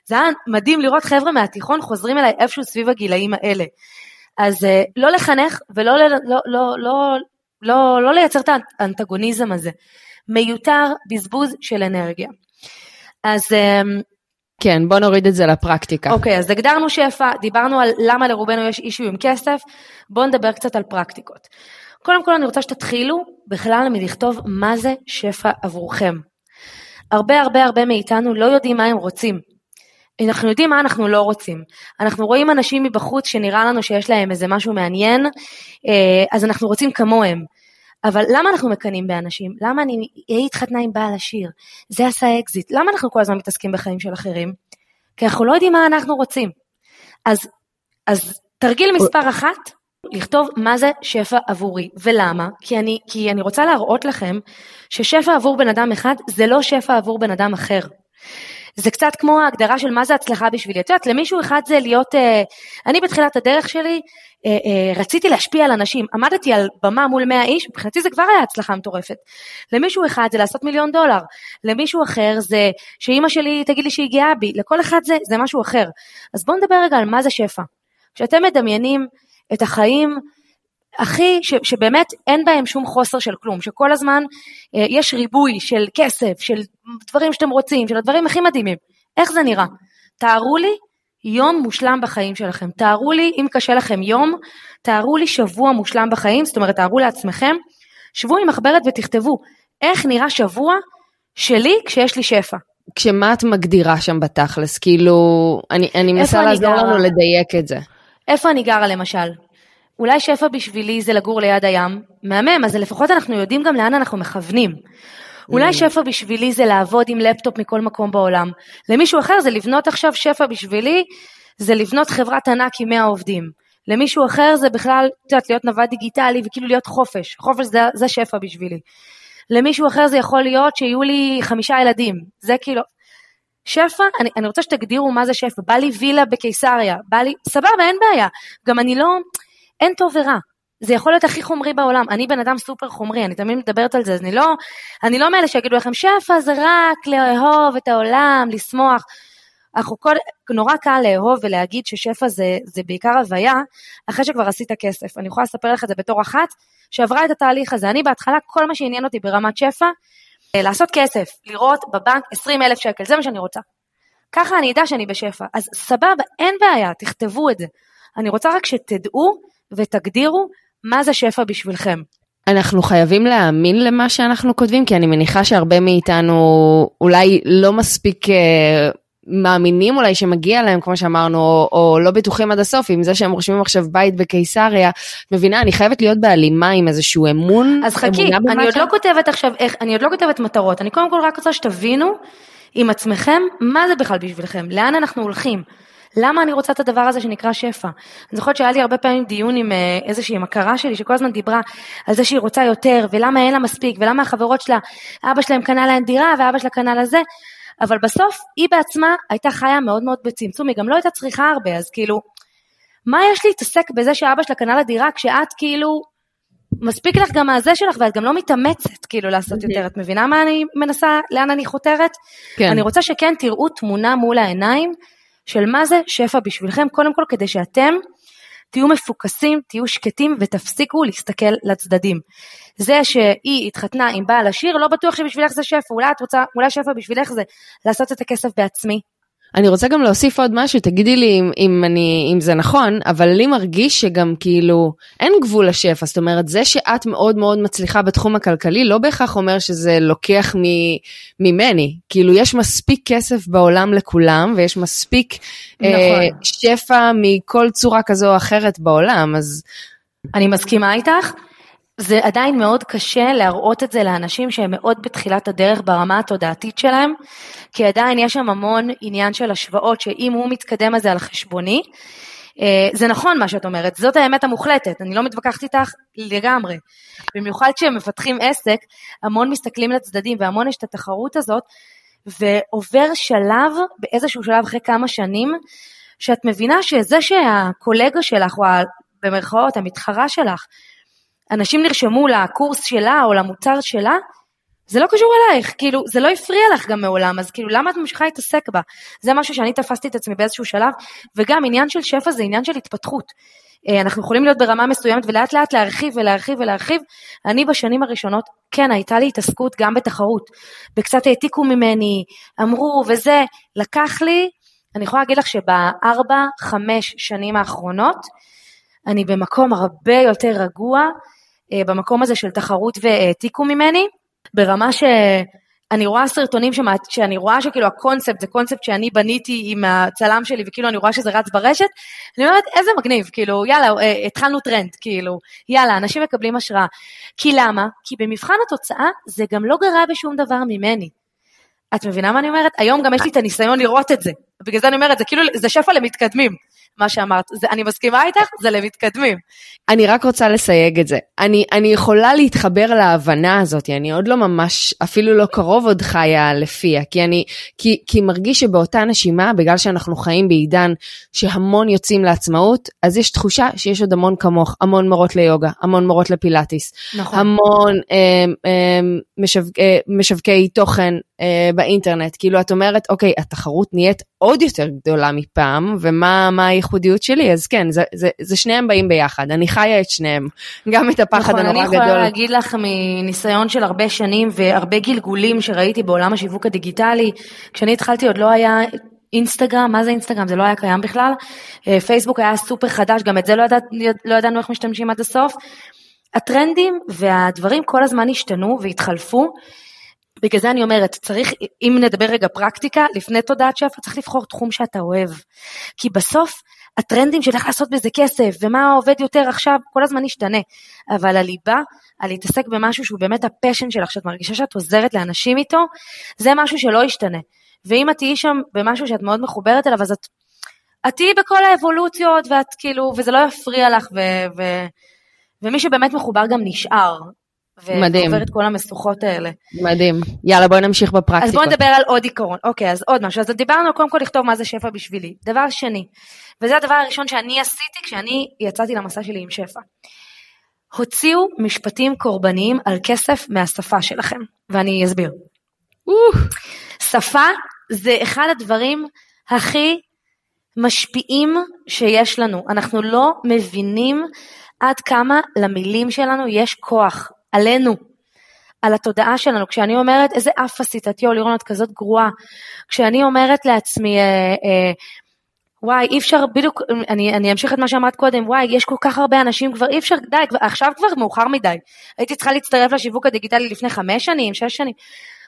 זה היה מדהים לראות חבר'ה מהתיכון חוזרים אליי איפשהו סביב הגילאים האלה. אז אה, לא לחנך ולא לא, לא, לא, לא, לא, לא לייצר את האנטגוניזם הזה. מיותר בזבוז של אנרגיה. אז אמ, כן, בוא נוריד את זה לפרקטיקה. אוקיי, okay, אז הגדרנו שפע, דיברנו על למה לרובנו יש אישו עם כסף, בואו נדבר קצת על פרקטיקות. קודם כל אני רוצה שתתחילו בכלל מלכתוב מה זה שפע עבורכם. הרבה הרבה הרבה מאיתנו לא יודעים מה הם רוצים. אנחנו יודעים מה אנחנו לא רוצים. אנחנו רואים אנשים מבחוץ שנראה לנו שיש להם איזה משהו מעניין, אה, אז אנחנו רוצים כמוהם. אבל למה אנחנו מקנאים באנשים? למה אני, היא התחתנה עם בעל עשיר, זה עשה אקזיט, למה אנחנו כל הזמן מתעסקים בחיים של אחרים? כי אנחנו לא יודעים מה אנחנו רוצים. אז, אז תרגיל מספר אחת, לכתוב מה זה שפע עבורי, ולמה? כי אני, כי אני רוצה להראות לכם ששפע עבור בן אדם אחד זה לא שפע עבור בן אדם אחר. זה קצת כמו ההגדרה של מה זה הצלחה בשבילי. את יודעת, למישהו אחד זה להיות, אה, אני בתחילת הדרך שלי אה, אה, רציתי להשפיע על אנשים, עמדתי על במה מול 100 איש, מבחינתי זה כבר היה הצלחה מטורפת. למישהו אחד זה לעשות מיליון דולר, למישהו אחר זה שאימא שלי תגיד לי שהיא גאה בי, לכל אחד זה, זה משהו אחר. אז בואו נדבר רגע על מה זה שפע. כשאתם מדמיינים את החיים הכי, ש, שבאמת אין בהם שום חוסר של כלום, שכל הזמן אה, יש ריבוי של כסף, של דברים שאתם רוצים, של הדברים הכי מדהימים. איך זה נראה? תארו לי יום מושלם בחיים שלכם. תארו לי, אם קשה לכם יום, תארו לי שבוע מושלם בחיים, זאת אומרת, תארו לעצמכם, שבו עם מחברת ותכתבו איך נראה שבוע שלי כשיש לי שפע. כשמה את מגדירה שם בתכלס? כאילו, אני, אני מנסה לעזור לנו לדייק את זה. איפה אני גרה למשל? אולי שפע בשבילי זה לגור ליד הים, מהמם, אז לפחות אנחנו יודעים גם לאן אנחנו מכוונים. אולי mm. שפע בשבילי זה לעבוד עם לפטופ מכל מקום בעולם. למישהו אחר זה לבנות עכשיו שפע בשבילי, זה לבנות חברת ענק עם 100 עובדים. למישהו אחר זה בכלל, את יודעת, להיות נווד דיגיטלי וכאילו להיות חופש. חופש זה, זה שפע בשבילי. למישהו אחר זה יכול להיות שיהיו לי חמישה ילדים. זה כאילו... שפע, אני, אני רוצה שתגדירו מה זה שפע. בא לי וילה בקיסריה, בא לי, סבבה, אין בעיה. גם אני לא, אין טוב ורע. זה יכול להיות הכי חומרי בעולם. אני בן אדם סופר חומרי, אני תמיד מדברת על זה, אז אני לא, אני לא מאלה שיגידו לכם, שפע זה רק לאהוב את העולם, לשמוח. אנחנו כל, נורא קל לאהוב ולהגיד ששפע זה, זה בעיקר הוויה, אחרי שכבר עשית כסף. אני יכולה לספר לך את זה בתור אחת שעברה את התהליך הזה. אני בהתחלה, כל מה שעניין אותי ברמת שפע, אה, לעשות כסף, לראות בבנק 20 אלף שקל, זה מה שאני רוצה. ככה אני אדע שאני בשפע. אז סבבה, אין בעיה, תכתבו את זה. אני רוצה רק שתדעו ותגדירו מה זה שפע בשבילכם. אנחנו חייבים להאמין למה שאנחנו כותבים, כי אני מניחה שהרבה מאיתנו אולי לא מספיק אה, מאמינים אולי שמגיע להם, כמו שאמרנו, או, או לא בטוחים עד הסוף, עם זה שהם רושמים עכשיו בית בקיסריה. מבינה, אני חייבת להיות בהלימה עם איזשהו אמון. אז חכי, אני עוד לא כותבת עכשיו איך, אני עוד לא כותבת מטרות, אני קודם כל רק רוצה שתבינו עם עצמכם מה זה בכלל בשבילכם, לאן אנחנו הולכים. למה אני רוצה את הדבר הזה שנקרא שפע? אני זוכרת שהיה לי הרבה פעמים דיון עם אה, איזושהי מכרה שלי שכל הזמן דיברה על זה שהיא רוצה יותר ולמה אין לה מספיק ולמה החברות שלה, אבא שלהם קנה להם דירה ואבא שלה קנה לזה, אבל בסוף היא בעצמה הייתה חיה מאוד מאוד בצמצום, היא גם לא הייתה צריכה הרבה, אז כאילו, מה יש להתעסק בזה שאבא שלה קנה לה דירה כשאת כאילו מספיק לך גם מהזה שלך ואת גם לא מתאמצת כאילו לעשות יותר, את מבינה מה אני מנסה, לאן אני חותרת? כן. אני רוצה שכן תראו תמונה מול העיניים של מה זה שפע בשבילכם, קודם כל כדי שאתם תהיו מפוקסים, תהיו שקטים ותפסיקו להסתכל לצדדים. זה שהיא התחתנה עם בעל עשיר, לא בטוח שבשבילך זה שפע, אולי את רוצה, אולי שפע בשבילך זה לעשות את הכסף בעצמי, אני רוצה גם להוסיף עוד משהו, תגידי לי אם, אם, אני, אם זה נכון, אבל לי מרגיש שגם כאילו אין גבול לשפע, זאת אומרת, זה שאת מאוד מאוד מצליחה בתחום הכלכלי, לא בהכרח אומר שזה לוקח מ, ממני. כאילו, יש מספיק כסף בעולם לכולם, ויש מספיק אה, נכון. אה, שפע מכל צורה כזו או אחרת בעולם, אז... אני מסכימה איתך. זה עדיין מאוד קשה להראות את זה לאנשים שהם מאוד בתחילת הדרך ברמה התודעתית שלהם, כי עדיין יש שם המון עניין של השוואות, שאם הוא מתקדם אז זה על חשבוני. אה, זה נכון מה שאת אומרת, זאת האמת המוחלטת, אני לא מתווכחת איתך לגמרי. במיוחד כשהם מפתחים עסק, המון מסתכלים לצדדים והמון יש את התחרות הזאת, ועובר שלב, באיזשהו שלב אחרי כמה שנים, שאת מבינה שזה שהקולגה שלך, או במרכאות המתחרה שלך, אנשים נרשמו לקורס שלה או למוצר שלה, זה לא קשור אלייך, כאילו, זה לא הפריע לך גם מעולם, אז כאילו, למה את ממשיכה להתעסק בה? זה משהו שאני תפסתי את עצמי באיזשהו שלב, וגם עניין של שפע זה עניין של התפתחות. אה, אנחנו יכולים להיות ברמה מסוימת ולאט לאט להרחיב ולהרחיב ולהרחיב. אני בשנים הראשונות, כן, הייתה לי התעסקות גם בתחרות. וקצת העתיקו ממני, אמרו וזה, לקח לי, אני יכולה להגיד לך שבארבע, חמש שנים האחרונות, אני במקום הרבה יותר רגוע, במקום הזה של תחרות והעתיקו ממני, ברמה שאני רואה סרטונים שמה, שאני רואה שכאילו הקונספט זה קונספט שאני בניתי עם הצלם שלי וכאילו אני רואה שזה רץ ברשת, אני אומרת איזה מגניב, כאילו יאללה אה, התחלנו טרנד, כאילו יאללה אנשים מקבלים השראה. כי למה? כי במבחן התוצאה זה גם לא גרע בשום דבר ממני. את מבינה מה אני אומרת? היום גם יש לי את הניסיון לראות את זה, בגלל זה אני אומרת, זה כאילו, זה שפע למתקדמים. מה שאמרת. זה, אני מסכימה איתך, זה למתקדמים. אני רק רוצה לסייג את זה. אני, אני יכולה להתחבר להבנה הזאת, אני עוד לא ממש, אפילו לא קרוב עוד חיה לפיה, כי אני, כי, כי מרגיש שבאותה נשימה, בגלל שאנחנו חיים בעידן שהמון יוצאים לעצמאות, אז יש תחושה שיש עוד המון כמוך, המון מורות ליוגה, המון מורות לפילאטיס, נכון. המון אה, אה, משווק, אה, משווקי תוכן אה, באינטרנט. כאילו, את אומרת, אוקיי, התחרות נהיית עוד יותר גדולה מפעם, ומה הייחודיות שלי? אז כן, זה, זה, זה שניהם באים ביחד, אני חיה את שניהם, גם את הפחד נכון, הנורא גדול. אני יכולה להגיד לך מניסיון של הרבה שנים והרבה גלגולים שראיתי בעולם השיווק הדיגיטלי, כשאני התחלתי עוד לא היה אינסטגרם, מה זה אינסטגרם? זה לא היה קיים בכלל. אה, פייסבוק היה סופר חדש, גם את זה לא, ידע, לא ידענו איך משתמשים עד הסוף. הטרנדים והדברים כל הזמן השתנו והתחלפו. בגלל זה אני אומרת, צריך, אם נדבר רגע פרקטיקה, לפני תודעת שפע, צריך לבחור תחום שאתה אוהב. כי בסוף, הטרנדים של איך לעשות בזה כסף, ומה עובד יותר עכשיו, כל הזמן ישתנה. אבל הליבה, על להתעסק במשהו שהוא באמת הפשן שלך, שאת מרגישה שאת עוזרת לאנשים איתו, זה משהו שלא ישתנה. ואם את תהיי שם במשהו שאת מאוד מחוברת אליו, אז את, תהיי בכל האבולוציות, ואת כאילו, וזה לא יפריע לך, ו, ו, ומי שבאמת מחובר גם נשאר. מדהים. ועובר את כל המשוכות האלה. מדהים. יאללה, בואי נמשיך בפרקטיקות. אז בואי נדבר על עוד עיקרון. אוקיי, אז עוד משהו. אז דיברנו קודם כל לכתוב מה זה שפע בשבילי. דבר שני, וזה הדבר הראשון שאני עשיתי כשאני יצאתי למסע שלי עם שפע. הוציאו משפטים קורבניים על כסף מהשפה שלכם, ואני אסביר. שפה זה אחד הדברים הכי משפיעים שיש לנו. אנחנו לא מבינים עד כמה למילים שלנו יש כוח. עלינו, על התודעה שלנו. כשאני אומרת, איזה אף עשית, את יו, לירון, את כזאת גרועה. כשאני אומרת לעצמי, אה, אה, וואי, אי אפשר, בדיוק, אני, אני אמשיך את מה שאמרת קודם, וואי, יש כל כך הרבה אנשים כבר, אי אפשר, די, כבר, עכשיו כבר מאוחר מדי. הייתי צריכה להצטרף לשיווק הדיגיטלי לפני חמש שנים, שש שנים.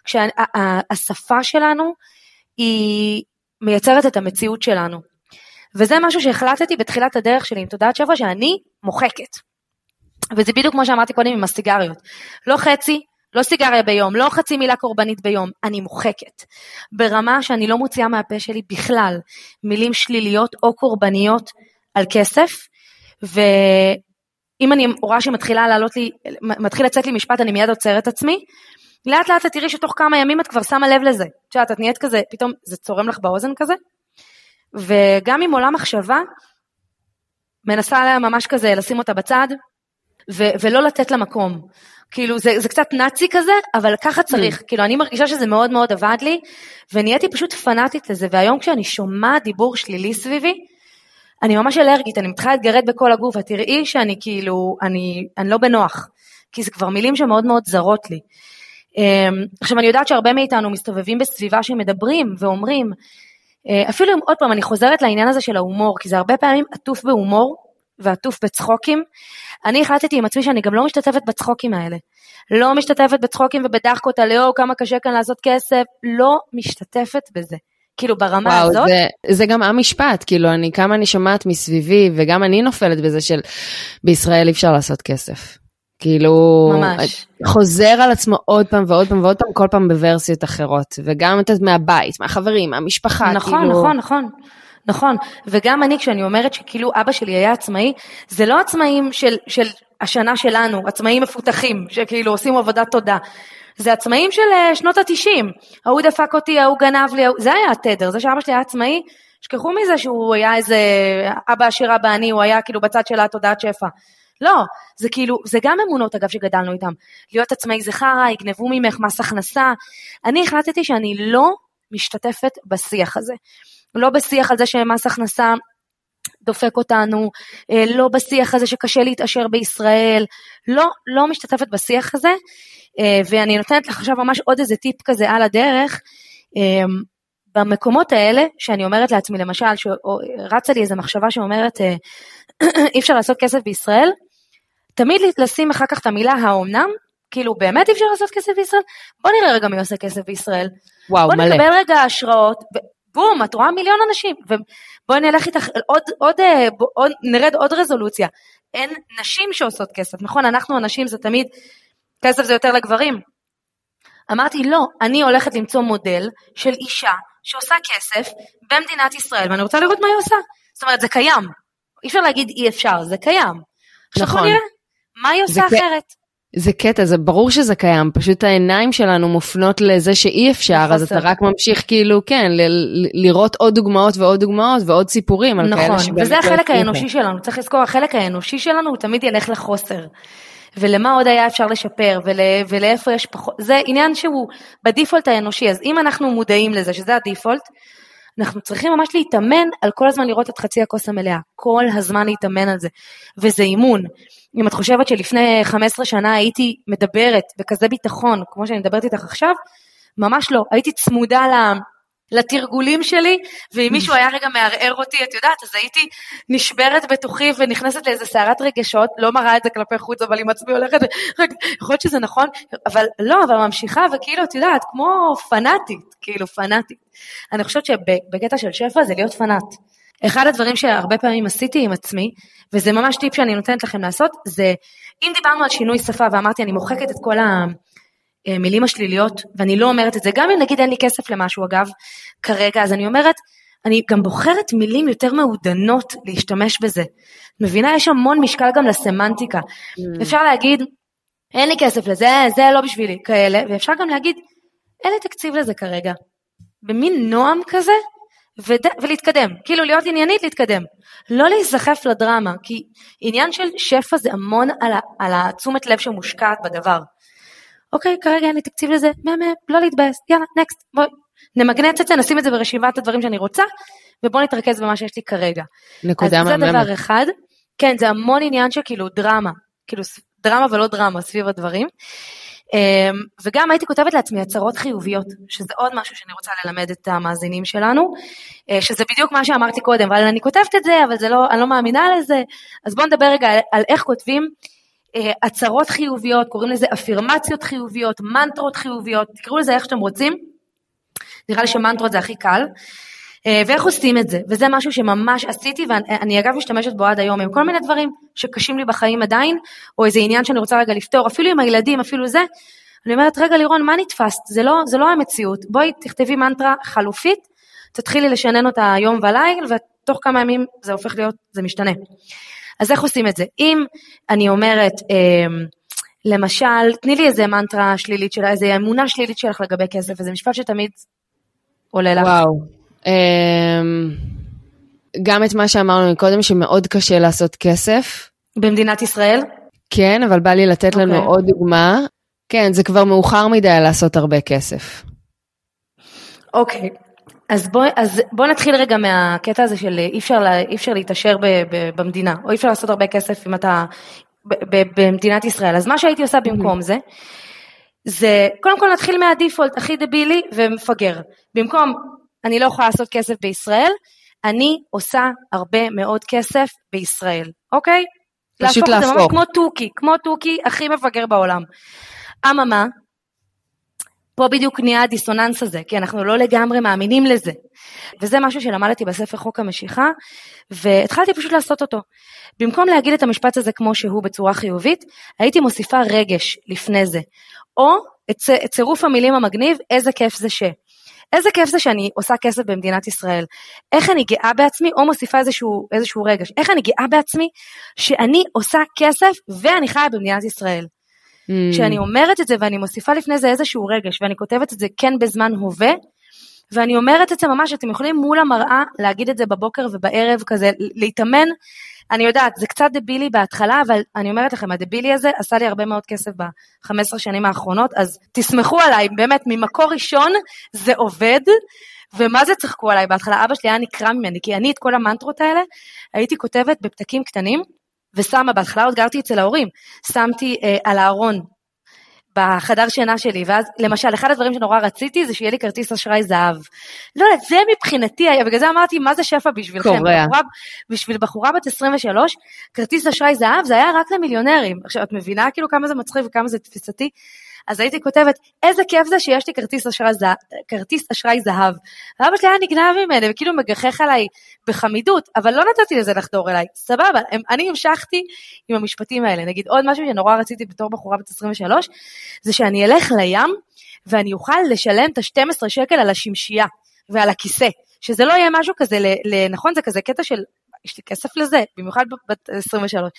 כשהשפה שלנו היא מייצרת את המציאות שלנו. וזה משהו שהחלטתי בתחילת הדרך שלי עם תודעת שבוע, שאני מוחקת. וזה בדיוק כמו שאמרתי קודם עם הסיגריות. לא חצי, לא סיגריה ביום, לא חצי מילה קורבנית ביום, אני מוחקת. ברמה שאני לא מוציאה מהפה שלי בכלל מילים שליליות או קורבניות על כסף, ואם אני רואה שמתחילה לעלות לי, מתחיל לצאת לי משפט, אני מיד עוצרת עצמי. לאט לאט את תראי שתוך כמה ימים את כבר שמה לב לזה. את יודעת, את נהיית כזה, פתאום זה צורם לך באוזן כזה. וגם עם עולם מחשבה, מנסה ממש כזה לשים אותה בצד, ו- ולא לתת לה מקום. כאילו זה, זה קצת נאצי כזה, אבל ככה צריך, mm. כאילו אני מרגישה שזה מאוד מאוד עבד לי, ונהייתי פשוט פנאטית לזה, והיום כשאני שומעת דיבור שלילי סביבי, אני ממש אלרגית, אני מתחילה להתגרד בכל הגוף, את תראי שאני כאילו, אני, אני לא בנוח, כי זה כבר מילים שמאוד מאוד זרות לי. אמ, עכשיו אני יודעת שהרבה מאיתנו מסתובבים בסביבה שמדברים ואומרים, אה, אפילו אם עוד פעם אני חוזרת לעניין הזה של ההומור, כי זה הרבה פעמים עטוף בהומור ועטוף בצחוקים, אני החלטתי עם עצמי שאני גם לא משתתפת בצחוקים האלה. לא משתתפת בצחוקים ובדחקות על יואו, כמה קשה כאן לעשות כסף, לא משתתפת בזה. כאילו ברמה וואו, הזאת. זה, זה גם המשפט, כאילו אני, כמה אני שומעת מסביבי, וגם אני נופלת בזה של בישראל אי אפשר לעשות כסף. כאילו, ממש. חוזר על עצמו עוד פעם ועוד פעם ועוד פעם, כל פעם בוורסיות אחרות, וגם את מהבית, מהחברים, מהמשפחה, נכון, כאילו... נכון, נכון. נכון, וגם אני כשאני אומרת שכאילו אבא שלי היה עצמאי, זה לא עצמאים של, של השנה שלנו, עצמאים מפותחים, שכאילו עושים עבודת תודה. זה עצמאים של אה, שנות התשעים, ההוא דפק אותי, ההוא גנב לי, זה היה התדר, זה שאבא שלי היה עצמאי, שכחו מזה שהוא היה איזה אבא עשיר אבא עני, הוא היה כאילו בצד של התודעת שפע. לא, זה כאילו, זה גם אמונות אגב שגדלנו איתם. להיות עצמאי זה חרא, יגנבו ממך מס הכנסה. אני החלטתי שאני לא משתתפת בשיח הזה. לא בשיח על זה שמס הכנסה דופק אותנו, אה, לא בשיח הזה שקשה להתעשר בישראל, לא, לא משתתפת בשיח הזה, אה, ואני נותנת לך עכשיו ממש עוד איזה טיפ כזה על הדרך, אה, במקומות האלה, שאני אומרת לעצמי, למשל, שרצה לי איזו מחשבה שאומרת, אי אפשר לעשות כסף בישראל, תמיד לשים אחר כך את המילה האומנם, כאילו באמת אי אפשר לעשות כסף בישראל? בוא נראה רגע מי עושה כסף בישראל. וואו, בוא מלא. בוא נקבל רגע השראות, בום, את רואה מיליון אנשים, ובואי נלך איתך עוד, עוד, אה, עוד, נרד עוד רזולוציה. אין נשים שעושות כסף, נכון? אנחנו הנשים זה תמיד, כסף זה יותר לגברים. אמרתי, לא, אני הולכת למצוא מודל של אישה שעושה כסף במדינת ישראל, ואני רוצה לראות מה היא עושה. זאת אומרת, זה קיים. אי אפשר להגיד אי אפשר, זה קיים. עכשיו נכון. בוא נראה מה היא עושה אחרת. זה קטע, זה ברור שזה קיים, פשוט העיניים שלנו מופנות לזה שאי אפשר, אז אתה. רק ממשיך כאילו, כן, לראות עוד דוגמאות ועוד דוגמאות ועוד סיפורים על כאלה נכון, שבאמת וזה לא החלק. האנושי שלנו, צריך לזכור, החלק האנושי שלנו הוא תמיד ילך לחוסר. ולמה עוד היה אפשר לשפר, ול, ולאיפה יש פחות, זה עניין שהוא בדיפולט האנושי, אז אם אנחנו מודעים לזה, שזה הדיפולט, אנחנו צריכים ממש להתאמן על כל הזמן לראות את חצי הכוס המלאה, כל הזמן להתאמן על זה, וזה אימון. אם את חושבת שלפני 15 שנה הייתי מדברת בכזה ביטחון, כמו שאני מדברת איתך עכשיו, ממש לא, הייתי צמודה ל... לתרגולים שלי, ואם מישהו היה רגע מערער אותי, את יודעת, אז הייתי נשברת בתוכי ונכנסת לאיזה סערת רגשות, לא מראה את זה כלפי חוץ, אבל עם עצמי הולכת, רגע, יכול להיות שזה נכון, אבל לא, אבל ממשיכה, וכאילו, את יודעת, כמו פנאטית, כאילו פנאטית. אני חושבת שבקטע של שפע זה להיות פנאט. אחד הדברים שהרבה פעמים עשיתי עם עצמי, וזה ממש טיפ שאני נותנת לכם לעשות, זה אם דיברנו על שינוי שפה ואמרתי אני מוחקת את כל המילים השליליות, ואני לא אומרת את זה, גם אם נגיד אין לי כסף למשהו אגב, כרגע, אז אני אומרת, אני גם בוחרת מילים יותר מעודנות להשתמש בזה. מבינה? יש המון משקל גם לסמנטיקה. אפשר להגיד, אין לי כסף לזה, זה לא בשבילי, כאלה, ואפשר גם להגיד, אין לי תקציב לזה כרגע. במין נועם כזה, וד... ולהתקדם, כאילו להיות עניינית להתקדם, לא להיסחף לדרמה, כי עניין של שפע זה המון על, ה... על התשומת לב שמושקעת בדבר. אוקיי, כרגע אין לי תקציב לזה, מהמם, לא להתבאס, יאללה, נקסט, בואי, נמגנץ את זה, נשים את זה ברשימת הדברים שאני רוצה, ובואו נתרכז במה שיש לי כרגע. נקודה אז זה מהממת. דבר אחד, כן, זה המון עניין של כאילו דרמה, כאילו דרמה ולא דרמה סביב הדברים. אמ, וגם הייתי כותבת לעצמי הצהרות חיוביות, שזה עוד משהו שאני רוצה ללמד את המאזינים שלנו, אה, שזה בדיוק מה שאמרתי קודם, אבל אני כותבת את זה, אבל זה לא, אני לא מאמינה לזה, אז בואו נדבר רגע על, על איך כותבים אה, הצהרות חיוביות, קוראים לזה אפירמציות חיוביות, מנטרות חיוביות, תקראו לזה איך שאתם רוצים, נראה לי שמנטרות זה הכי קל. אה, ואיך עושים את זה, וזה משהו שממש עשיתי ואני אגב משתמשת בו עד היום עם כל מיני דברים שקשים לי בחיים עדיין, או איזה עניין שאני רוצה רגע לפתור, אפילו עם הילדים, אפילו זה, אני אומרת רגע לירון מה נתפסת, זה לא, זה לא המציאות, בואי תכתבי מנטרה חלופית, תתחילי לשנן אותה יום וליל ותוך כמה ימים זה הופך להיות, זה משתנה. אז איך עושים את זה? אם אני אומרת, אה, למשל, תני לי איזה מנטרה שלילית שלה, איזה אמונה שלילית שלך לגבי כסף, איזה משפט שתמיד עולה לך. וואו. אמ, גם את מה שאמרנו מקודם, שמאוד קשה לעשות כסף. במדינת ישראל? כן, אבל בא לי לתת לנו אוקיי. עוד דוגמה. כן, זה כבר מאוחר מדי לעשות הרבה כסף. אוקיי, אז בוא, אז בוא נתחיל רגע מהקטע הזה של אי אפשר, לה- אי אפשר להתעשר ב, ב, במדינה, או אי אפשר לעשות הרבה כסף אם אתה ב, ב, במדינת ישראל. אז מה שהייתי עושה במקום זה, זה קודם כל נתחיל מהדיפולט הכי דבילי ומפגר. במקום אני לא יכולה לעשות כסף בישראל, אני עושה הרבה מאוד כסף בישראל, אוקיי? פשוט להפוך את זה ממש להפוך. כמו תוכי, כמו תוכי הכי מפגר בעולם. אממה, פה בדיוק נהיה הדיסוננס הזה, כי אנחנו לא לגמרי מאמינים לזה. וזה משהו שלמדתי בספר חוק המשיכה, והתחלתי פשוט לעשות אותו. במקום להגיד את המשפט הזה כמו שהוא בצורה חיובית, הייתי מוסיפה רגש לפני זה. או את צירוף המילים המגניב, איזה כיף זה ש. איזה כיף זה שאני עושה כסף במדינת ישראל. איך אני גאה בעצמי, או מוסיפה איזשהו, איזשהו רגש. איך אני גאה בעצמי שאני עושה כסף ואני חיה במדינת ישראל. Mm. כשאני אומרת את זה ואני מוסיפה לפני זה איזשהו רגש ואני כותבת את זה כן בזמן הווה ואני אומרת את זה ממש, אתם יכולים מול המראה להגיד את זה בבוקר ובערב כזה, להתאמן. אני יודעת, זה קצת דבילי בהתחלה, אבל אני אומרת לכם, הדבילי הזה עשה לי הרבה מאוד כסף ב-15 שנים האחרונות, אז תסמכו עליי, באמת, ממקור ראשון זה עובד, ומה זה צחקו עליי בהתחלה? אבא שלי היה נקרע ממני, כי אני את כל המנטרות האלה הייתי כותבת בפתקים קטנים, ושמה, בהתחלה עוד גרתי אצל ההורים, שמתי אה, על הארון בחדר שינה שלי, ואז למשל, אחד הדברים שנורא רציתי זה שיהיה לי כרטיס אשראי זהב. לא יודעת, זה מבחינתי היה, בגלל זה אמרתי, מה זה שפע בשבילכם? קורע. בחורה, בשביל בחורה בת 23, כרטיס אשראי זהב זה היה רק למיליונרים. עכשיו, את מבינה כאילו כמה זה מצחיק וכמה זה תפיסתי? אז הייתי כותבת, איזה כיף זה שיש לי כרטיס אשראי, זהב, כרטיס אשראי זהב. ואבא שלי היה נגנב ממני, וכאילו מגחך עליי בחמידות, אבל לא נתתי לזה לחדור אליי, סבבה, אני המשכתי עם המשפטים האלה. נגיד עוד משהו שנורא רציתי בתור בחורה בת 23, זה שאני אלך לים, ואני אוכל לשלם את ה-12 שקל על השמשייה ועל הכיסא, שזה לא יהיה משהו כזה, נכון, זה כזה קטע של יש לי כסף לזה, במיוחד בת 23.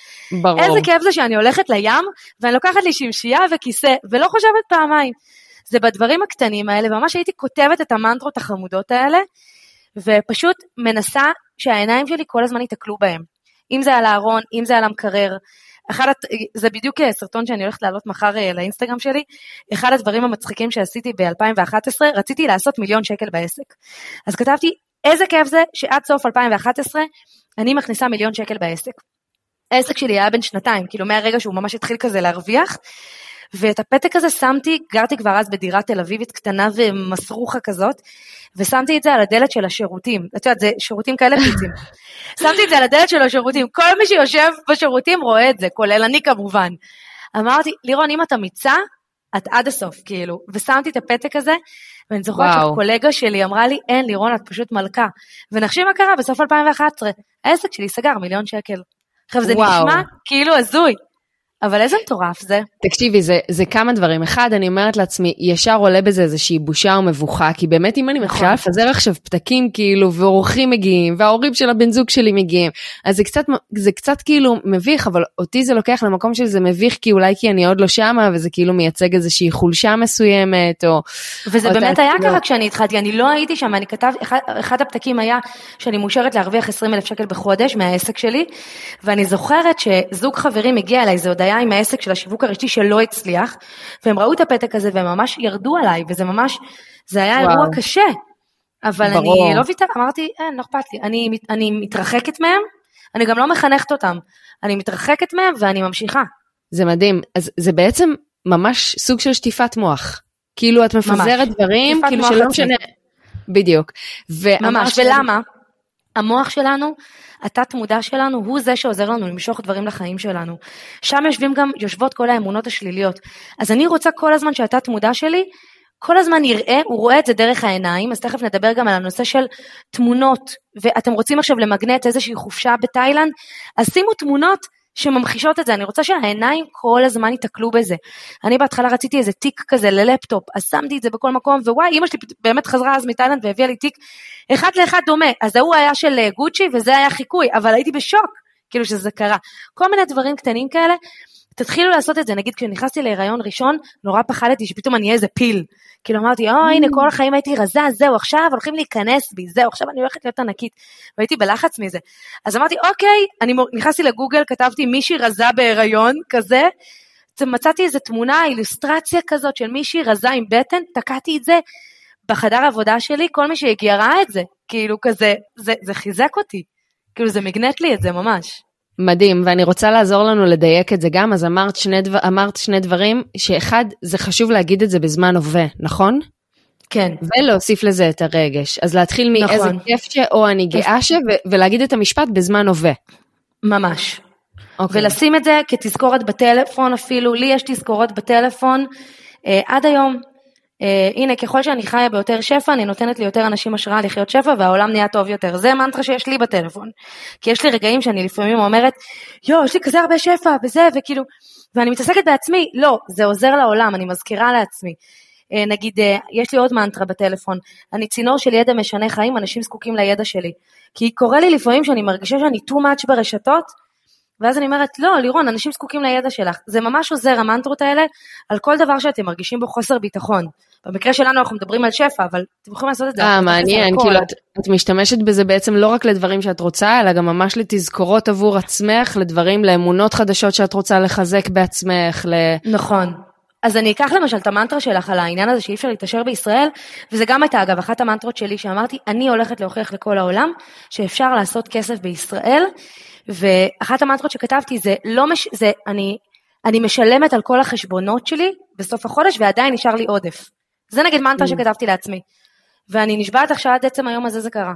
ברור. איזה כיף זה שאני הולכת לים, ואני לוקחת לי שמשייה וכיסא, ולא חושבת פעמיים. זה בדברים הקטנים האלה, וממש הייתי כותבת את המנטרות החמודות האלה, ופשוט מנסה שהעיניים שלי כל הזמן ייתקלו בהם. אם זה על הארון, אם זה על המקרר. אחד, זה בדיוק סרטון שאני הולכת להעלות מחר אה, לאינסטגרם שלי. אחד הדברים המצחיקים שעשיתי ב-2011, רציתי לעשות מיליון שקל בעסק. אז כתבתי, איזה כיף זה שעד סוף 2011 אני מכניסה מיליון שקל בעסק. העסק שלי היה בן שנתיים, כאילו מהרגע שהוא ממש התחיל כזה להרוויח, ואת הפתק הזה שמתי, גרתי כבר אז בדירה תל אביבית קטנה ומסרוחה כזאת, ושמתי את זה על הדלת של השירותים. את יודעת, זה שירותים כאלה פיצים. שמתי את זה על הדלת של השירותים, כל מי שיושב בשירותים רואה את זה, כולל אני כמובן. אמרתי, לירון, אם את אמיצה, את עד הסוף, כאילו. ושמתי את הפתק הזה, ואני זוכרת שקולגה שלי אמרה לי, אין, לירון, את פשוט מלכה. ונחשי מה קרה בסוף 2011, העסק שלי סגר מיליון שקל. עכשיו זה וואו. נשמע כאילו הזוי, אבל איזה מטורף זה. תקשיבי, זה, זה כמה דברים. אחד, אני אומרת לעצמי, ישר עולה בזה איזושהי בושה או מבוכה, כי באמת אם אני נכון. מתחילה לפזר עכשיו פתקים כאילו, ואורחים מגיעים, וההורים של הבן זוג שלי מגיעים, אז זה קצת, זה קצת כאילו מביך, אבל אותי זה לוקח למקום שזה מביך, כי אולי כי אני עוד לא שמה, וזה כאילו מייצג איזושהי חולשה מסוימת, או... וזה או באמת היה ככה כשאני התחלתי, אני לא הייתי שם, אני כתבתי, אחד, אחד הפתקים היה שאני מאושרת להרוויח 20 אלף שקל בחודש מהעסק שלי, ואני זוכרת שזוג חברים הגיע אליי, זה הודיה עם העסק של השיווק הרשתי שלא הצליח, והם ראו את הפתק הזה והם ממש ירדו עליי, וזה ממש, זה היה וואו. אירוע קשה. אבל ברור. אני לא ויתר, אמרתי, אין, לא אכפת לי, אני, אני מתרחקת מהם, אני גם לא מחנכת אותם, אני מתרחקת מהם ואני ממשיכה. זה מדהים, אז זה בעצם ממש סוג של שטיפת מוח. כאילו את מפזרת ממש. דברים, כאילו שלא משנה. בדיוק. ממש, ולמה? המוח שלנו התת מודע שלנו הוא זה שעוזר לנו למשוך דברים לחיים שלנו. שם יושבים גם, יושבות כל האמונות השליליות. אז אני רוצה כל הזמן שהתת מודע שלי כל הזמן יראה, הוא רואה את זה דרך העיניים, אז תכף נדבר גם על הנושא של תמונות, ואתם רוצים עכשיו למגנט איזושהי חופשה בתאילנד, אז שימו תמונות שממחישות את זה, אני רוצה שהעיניים כל הזמן ייתקלו בזה. אני בהתחלה רציתי איזה תיק כזה ללפטופ, אז שמתי את זה בכל מקום, ווואי, אימא שלי באמת חזרה אז מתאילנד והביאה לי תיק אחד לאחד דומה, אז ההוא היה של אה, גוצ'י וזה היה חיקוי, אבל הייתי בשוק, כאילו שזה קרה. כל מיני דברים קטנים כאלה, תתחילו לעשות את זה, נגיד כשנכנסתי להיריון ראשון, נורא פחדתי שפתאום אני אהיה איזה פיל. כאילו אמרתי, או הנה כל החיים הייתי רזה, זהו, עכשיו הולכים להיכנס בי, זהו, עכשיו אני הולכת להיות ענקית. והייתי בלחץ מזה. אז אמרתי, אוקיי, אני נכנסתי לגוגל, כתבתי מישהי רזה בהיריון, כזה. מצאתי איזה תמונה, אילוסטרציה כזאת של מישהי רזה עם בטן, תקעתי את זה בחדר העבודה שלי, כל מי שהגיע ראה את זה. כאילו כזה, זה, זה חיזק אותי. כאילו זה מגנט לי את זה ממש. מדהים, ואני רוצה לעזור לנו לדייק את זה גם, אז אמרת שני, דבר, אמרת שני דברים, שאחד, זה חשוב להגיד את זה בזמן הווה, נכון? כן. ולהוסיף לזה את הרגש. אז להתחיל מאיזה נכון. כיף ש... או אני גאה ש... ו- ולהגיד את המשפט בזמן הווה. ממש. Okay. אוקיי. ולשים את זה כתזכורת בטלפון אפילו, לי יש תזכורות בטלפון אה, עד היום. אה, הנה, ככל שאני חיה ביותר שפע, אני נותנת ליותר אנשים השראה לחיות שפע והעולם נהיה טוב יותר. זה מנטרה שיש לי בטלפון. כי יש לי רגעים שאני לפעמים אומרת, יואו, יש לי כזה הרבה שפע וזה, וכאילו, ואני מתעסקת בעצמי, לא, זה עוזר לעולם, אני מזכירה לעצמי. אה, נגיד, אה, יש לי עוד מנטרה בטלפון, אני צינור של ידע משנה חיים, אנשים זקוקים לידע שלי. כי קורה לי לפעמים שאני מרגישה שאני too much ברשתות, ואז אני אומרת, לא, לירון, אנשים זקוקים לידע שלך. זה ממש עוזר, המנטרות האלה, על כל דבר שאתם מרגישים בו חוסר ביטחון. במקרה שלנו אנחנו מדברים על שפע, אבל אתם יכולים לעשות את זה. אה, מעניין, כאילו את, את משתמשת בזה בעצם לא רק לדברים שאת רוצה, אלא גם ממש לתזכורות עבור עצמך, לדברים, לאמונות חדשות שאת רוצה לחזק בעצמך. ל... נכון. אז אני אקח למשל את המנטרה שלך על העניין הזה שאי אפשר להתעשר בישראל, וזה גם הייתה אגב אחת המנטרות שלי שאמרתי, אני הולכת להוכיח לכל העולם שאפשר לעשות כסף בישראל, ואחת המנטרות שכתבתי זה לא מש... זה אני, אני משלמת על כל החשבונות שלי בסוף החודש ועדיין נשאר לי עודף. זה נגיד מנטרה mm. שכתבתי לעצמי. ואני נשבעת עכשיו עד עצם היום הזה זה קרה.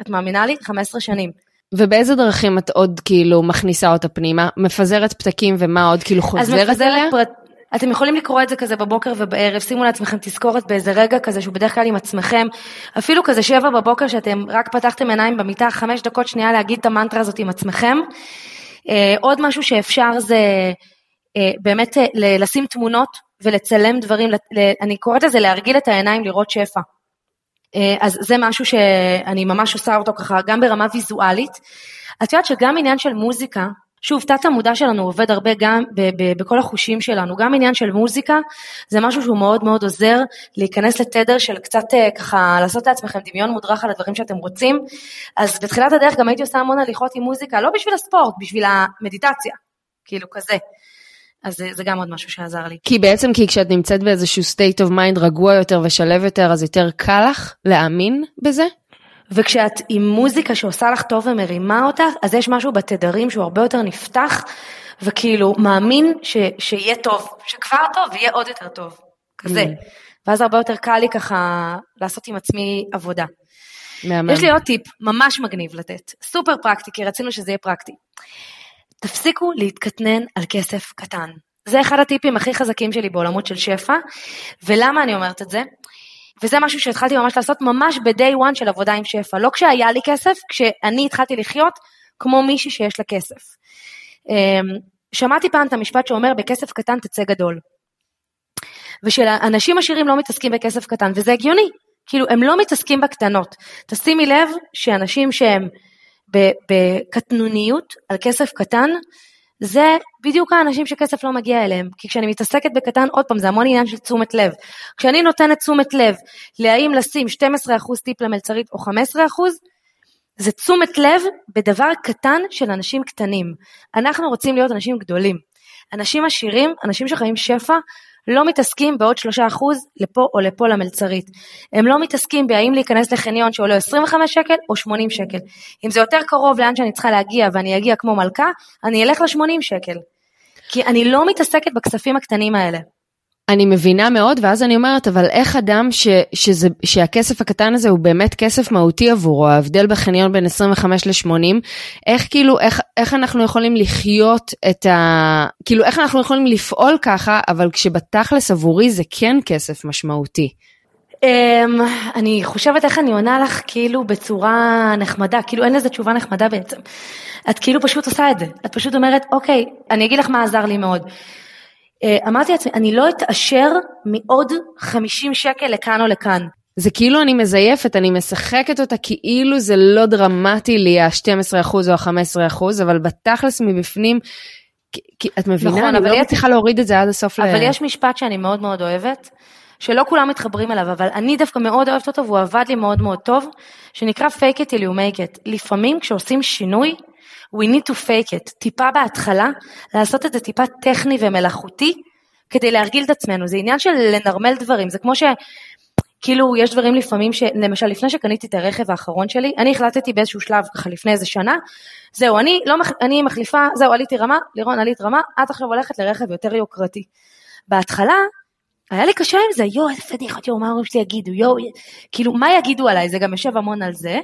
את מאמינה לי? 15 שנים. ובאיזה דרכים את עוד כאילו מכניסה אותה פנימה? מפזרת פתקים ומה עוד כאילו חוזרת אליה? פרט... אתם יכולים לקרוא את זה כזה בבוקר ובערב, שימו לעצמכם תזכורת באיזה רגע כזה שהוא בדרך כלל עם עצמכם, אפילו כזה שבע בבוקר שאתם רק פתחתם עיניים במיטה, חמש דקות שנייה להגיד את המנטרה הזאת עם עצמכם. אה, עוד משהו שאפשר זה אה, באמת אה, לשים תמונות ולצלם דברים, אני קוראת לזה להרגיל את העיניים לראות שפע. אז זה משהו שאני ממש עושה אותו ככה גם ברמה ויזואלית. את יודעת שגם עניין של מוזיקה, שוב, תת המודע שלנו עובד הרבה גם בכל החושים שלנו, גם עניין של מוזיקה זה משהו שהוא מאוד מאוד עוזר להיכנס לתדר של קצת אה, ככה לעשות לעצמכם דמיון מודרך על הדברים שאתם רוצים. אז בתחילת הדרך גם הייתי עושה המון הליכות עם מוזיקה, לא בשביל הספורט, בשביל המדיטציה, כאילו כזה. אז זה, זה גם עוד משהו שעזר לי. כי בעצם כי כשאת נמצאת באיזשהו state of mind רגוע יותר ושלב יותר, אז יותר קל לך להאמין בזה? וכשאת עם מוזיקה שעושה לך טוב ומרימה אותך, אז יש משהו בתדרים שהוא הרבה יותר נפתח, וכאילו מאמין ש, שיהיה טוב, שכבר טוב ויהיה עוד יותר טוב, כזה. Mm. ואז הרבה יותר קל לי ככה לעשות עם עצמי עבודה. מהמם. יש לי עוד טיפ ממש מגניב לתת, סופר פרקטי, כי רצינו שזה יהיה פרקטי. תפסיקו להתקטנן על כסף קטן. זה אחד הטיפים הכי חזקים שלי בעולמות של שפע, ולמה אני אומרת את זה? וזה משהו שהתחלתי ממש לעשות ממש ב-day one של עבודה עם שפע, לא כשהיה לי כסף, כשאני התחלתי לחיות כמו מישהי שיש לה כסף. אמ, שמעתי פעם את המשפט שאומר בכסף קטן תצא גדול. ושאנשים עשירים לא מתעסקים בכסף קטן, וזה הגיוני, כאילו הם לא מתעסקים בקטנות. תשימי לב שאנשים שהם בקטנוניות על כסף קטן, זה בדיוק האנשים שכסף לא מגיע אליהם. כי כשאני מתעסקת בקטן, עוד פעם, זה המון עניין של תשומת לב. כשאני נותנת תשומת לב להאם לשים 12% טיפ למלצרית או 15%, זה תשומת לב בדבר קטן של אנשים קטנים. אנחנו רוצים להיות אנשים גדולים. אנשים עשירים, אנשים שחיים שפע, לא מתעסקים בעוד שלושה אחוז לפה או לפה למלצרית. הם לא מתעסקים בהאם להיכנס לחניון שעולה 25 שקל או 80 שקל. אם זה יותר קרוב לאן שאני צריכה להגיע ואני אגיע כמו מלכה, אני אלך ל-80 שקל. כי אני לא מתעסקת בכספים הקטנים האלה. אני מבינה מאוד, ואז אני אומרת, אבל איך אדם ש, שזה, שהכסף הקטן הזה הוא באמת כסף מהותי עבורו, ההבדל בחניון בין 25 ל-80, איך כאילו, איך, איך אנחנו יכולים לחיות את ה... כאילו, איך אנחנו יכולים לפעול ככה, אבל כשבתכלס עבורי זה כן כסף משמעותי. Um, אני חושבת איך אני עונה לך כאילו בצורה נחמדה, כאילו אין לזה תשובה נחמדה בעצם. את כאילו פשוט עושה את זה, את פשוט אומרת, אוקיי, אני אגיד לך מה עזר לי מאוד. אה, אמרתי לעצמי, אני לא אתעשר מעוד 50 שקל לכאן או לכאן. זה כאילו אני מזייפת, אני משחקת אותה כאילו זה לא דרמטי לי ה-12% או ה-15%, אבל בתכלס מבפנים, כי, את מבינה, נכון, אני לא מצליחה להוריד את זה עד הסוף. אבל ל... יש משפט שאני מאוד מאוד אוהבת, שלא כולם מתחברים אליו, אבל אני דווקא מאוד אוהבת אותו והוא עבד לי מאוד מאוד טוב, שנקרא fake it till you make it. לפעמים כשעושים שינוי, we need to fake it, טיפה בהתחלה, לעשות את זה טיפה טכני ומלאכותי, כדי להרגיל את עצמנו, זה עניין של לנרמל דברים, זה כמו ש... כאילו יש דברים לפעמים שלמשל לפני שקניתי את הרכב האחרון שלי, אני החלטתי באיזשהו שלב ככה לפני איזה שנה, זהו אני לא, אני מחליפה, זהו עליתי רמה, לירון עלית רמה, את עכשיו הולכת לרכב יותר יוקרתי. בהתחלה היה לי קשה עם זה, יואו איזה פדיחות, יואו מה ההורים שלי יגידו, יואו, כאילו מה יגידו עליי, זה גם יושב המון על זה.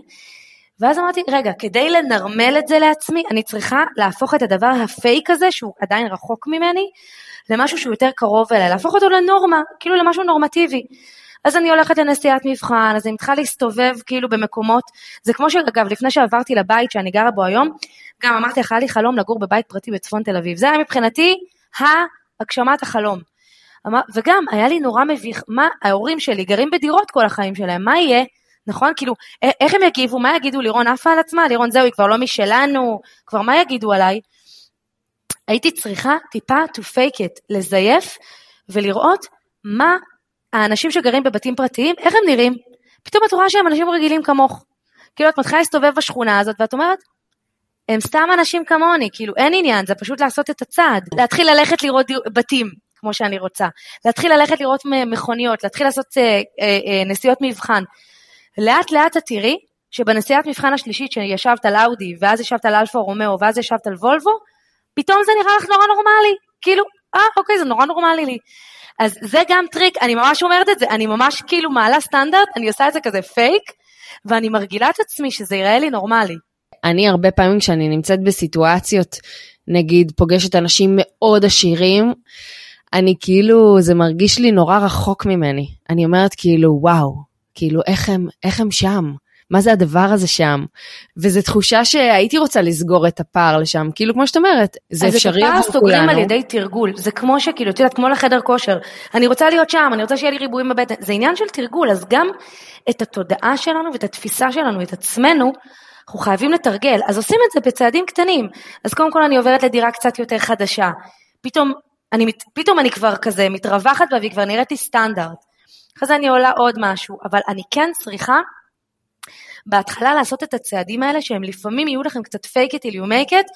ואז אמרתי, רגע, כדי לנרמל את זה לעצמי, אני צריכה להפוך את הדבר הפייק הזה, שהוא עדיין רחוק ממני, למשהו שהוא יותר קרוב אליי, להפוך אותו לנורמה, כאילו למשהו נורמטיבי. אז אני הולכת לנסיעת מבחן, אז אני מתחילה להסתובב כאילו במקומות, זה כמו שאגב, לפני שעברתי לבית שאני גרה בו היום, גם אמרתי לך, היה לי חלום לגור בבית פרטי בצפון תל אביב. זה היה מבחינתי הגשמת החלום. וגם היה לי נורא מביך, מה, ההורים שלי גרים בדירות כל החיים שלהם, מה יהיה? נכון? כאילו, איך הם יגיבו? מה יגידו? לירון עפה על עצמה? לירון זהו, היא כבר לא משלנו, כבר מה יגידו עליי? הייתי צריכה טיפה to fake it, לזייף ולראות מה האנשים שגרים בבתים פרטיים, איך הם נראים. פתאום את רואה שהם אנשים רגילים כמוך. כאילו את מתחילה להסתובב בשכונה הזאת ואת אומרת, הם סתם אנשים כמוני, כאילו אין עניין, זה פשוט לעשות את הצעד. להתחיל ללכת לראות בתים, כמו שאני רוצה. להתחיל ללכת לראות מכוניות, להתחיל לעשות אה, אה, אה, נסיעות מבחן. לאט לאט את תראי שבנסיעת מבחן השלישית שישבת על אאודי, ואז ישבת על אלפה רומאו, ואז ישבת על וולבו, פתאום זה נראה לך נורא נורמלי. כאילו, אה, אוקיי, זה נורא נורמלי לי. אז זה גם טריק, אני ממש אומרת את זה, אני ממש כאילו מעלה סטנדרט, אני עושה את זה כזה פייק, ואני מרגילה את עצמי שזה ייראה לי נורמלי. אני הרבה פעמים כשאני נמצאת בסיטואציות, נגיד פוגשת אנשים מאוד עשירים, אני כאילו, זה מרגיש לי נורא רחוק ממני. אני אומרת כאילו, וואו, כאילו איך הם, איך הם שם? מה זה הדבר הזה שם? וזו תחושה שהייתי רוצה לסגור את הפער לשם, כאילו כמו שאת אומרת, זה אפשרי עבור כולנו. אז את הפער סוגרים על ידי תרגול, זה כמו שכאילו, את יודעת, כמו לחדר כושר, אני רוצה להיות שם, אני רוצה שיהיה לי ריבועים בבטן, זה עניין של תרגול, אז גם את התודעה שלנו ואת התפיסה שלנו, את עצמנו, אנחנו חייבים לתרגל, אז עושים את זה בצעדים קטנים. אז קודם כל אני עוברת לדירה קצת יותר חדשה, פתאום אני, פתאום אני כבר כזה מתרווחת בה והיא כבר נראית לי סטנדרט. אחרי זה אני עולה עוד משהו, אבל אני כן צריכה בהתחלה לעשות את הצעדים האלה שהם לפעמים יהיו לכם קצת fake it till you make it.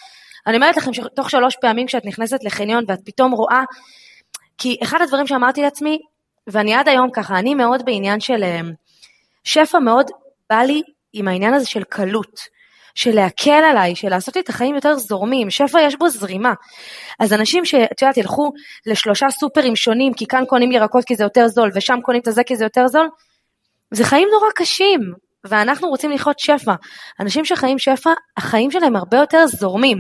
אני אומרת לכם שתוך שלוש פעמים כשאת נכנסת לחניון ואת פתאום רואה, כי אחד הדברים שאמרתי לעצמי, ואני עד היום ככה, אני מאוד בעניין של אה, שפע מאוד בא לי עם העניין הזה של קלות. של להקל עליי, של לעשות לי את החיים יותר זורמים, שפע יש בו זרימה. אז אנשים שאת יודעת ילכו לשלושה סופרים שונים, כי כאן קונים ירקות כי זה יותר זול, ושם קונים את הזה כי זה יותר זול, זה חיים נורא קשים, ואנחנו רוצים לחיות שפע. אנשים שחיים שפע, החיים שלהם הרבה יותר זורמים.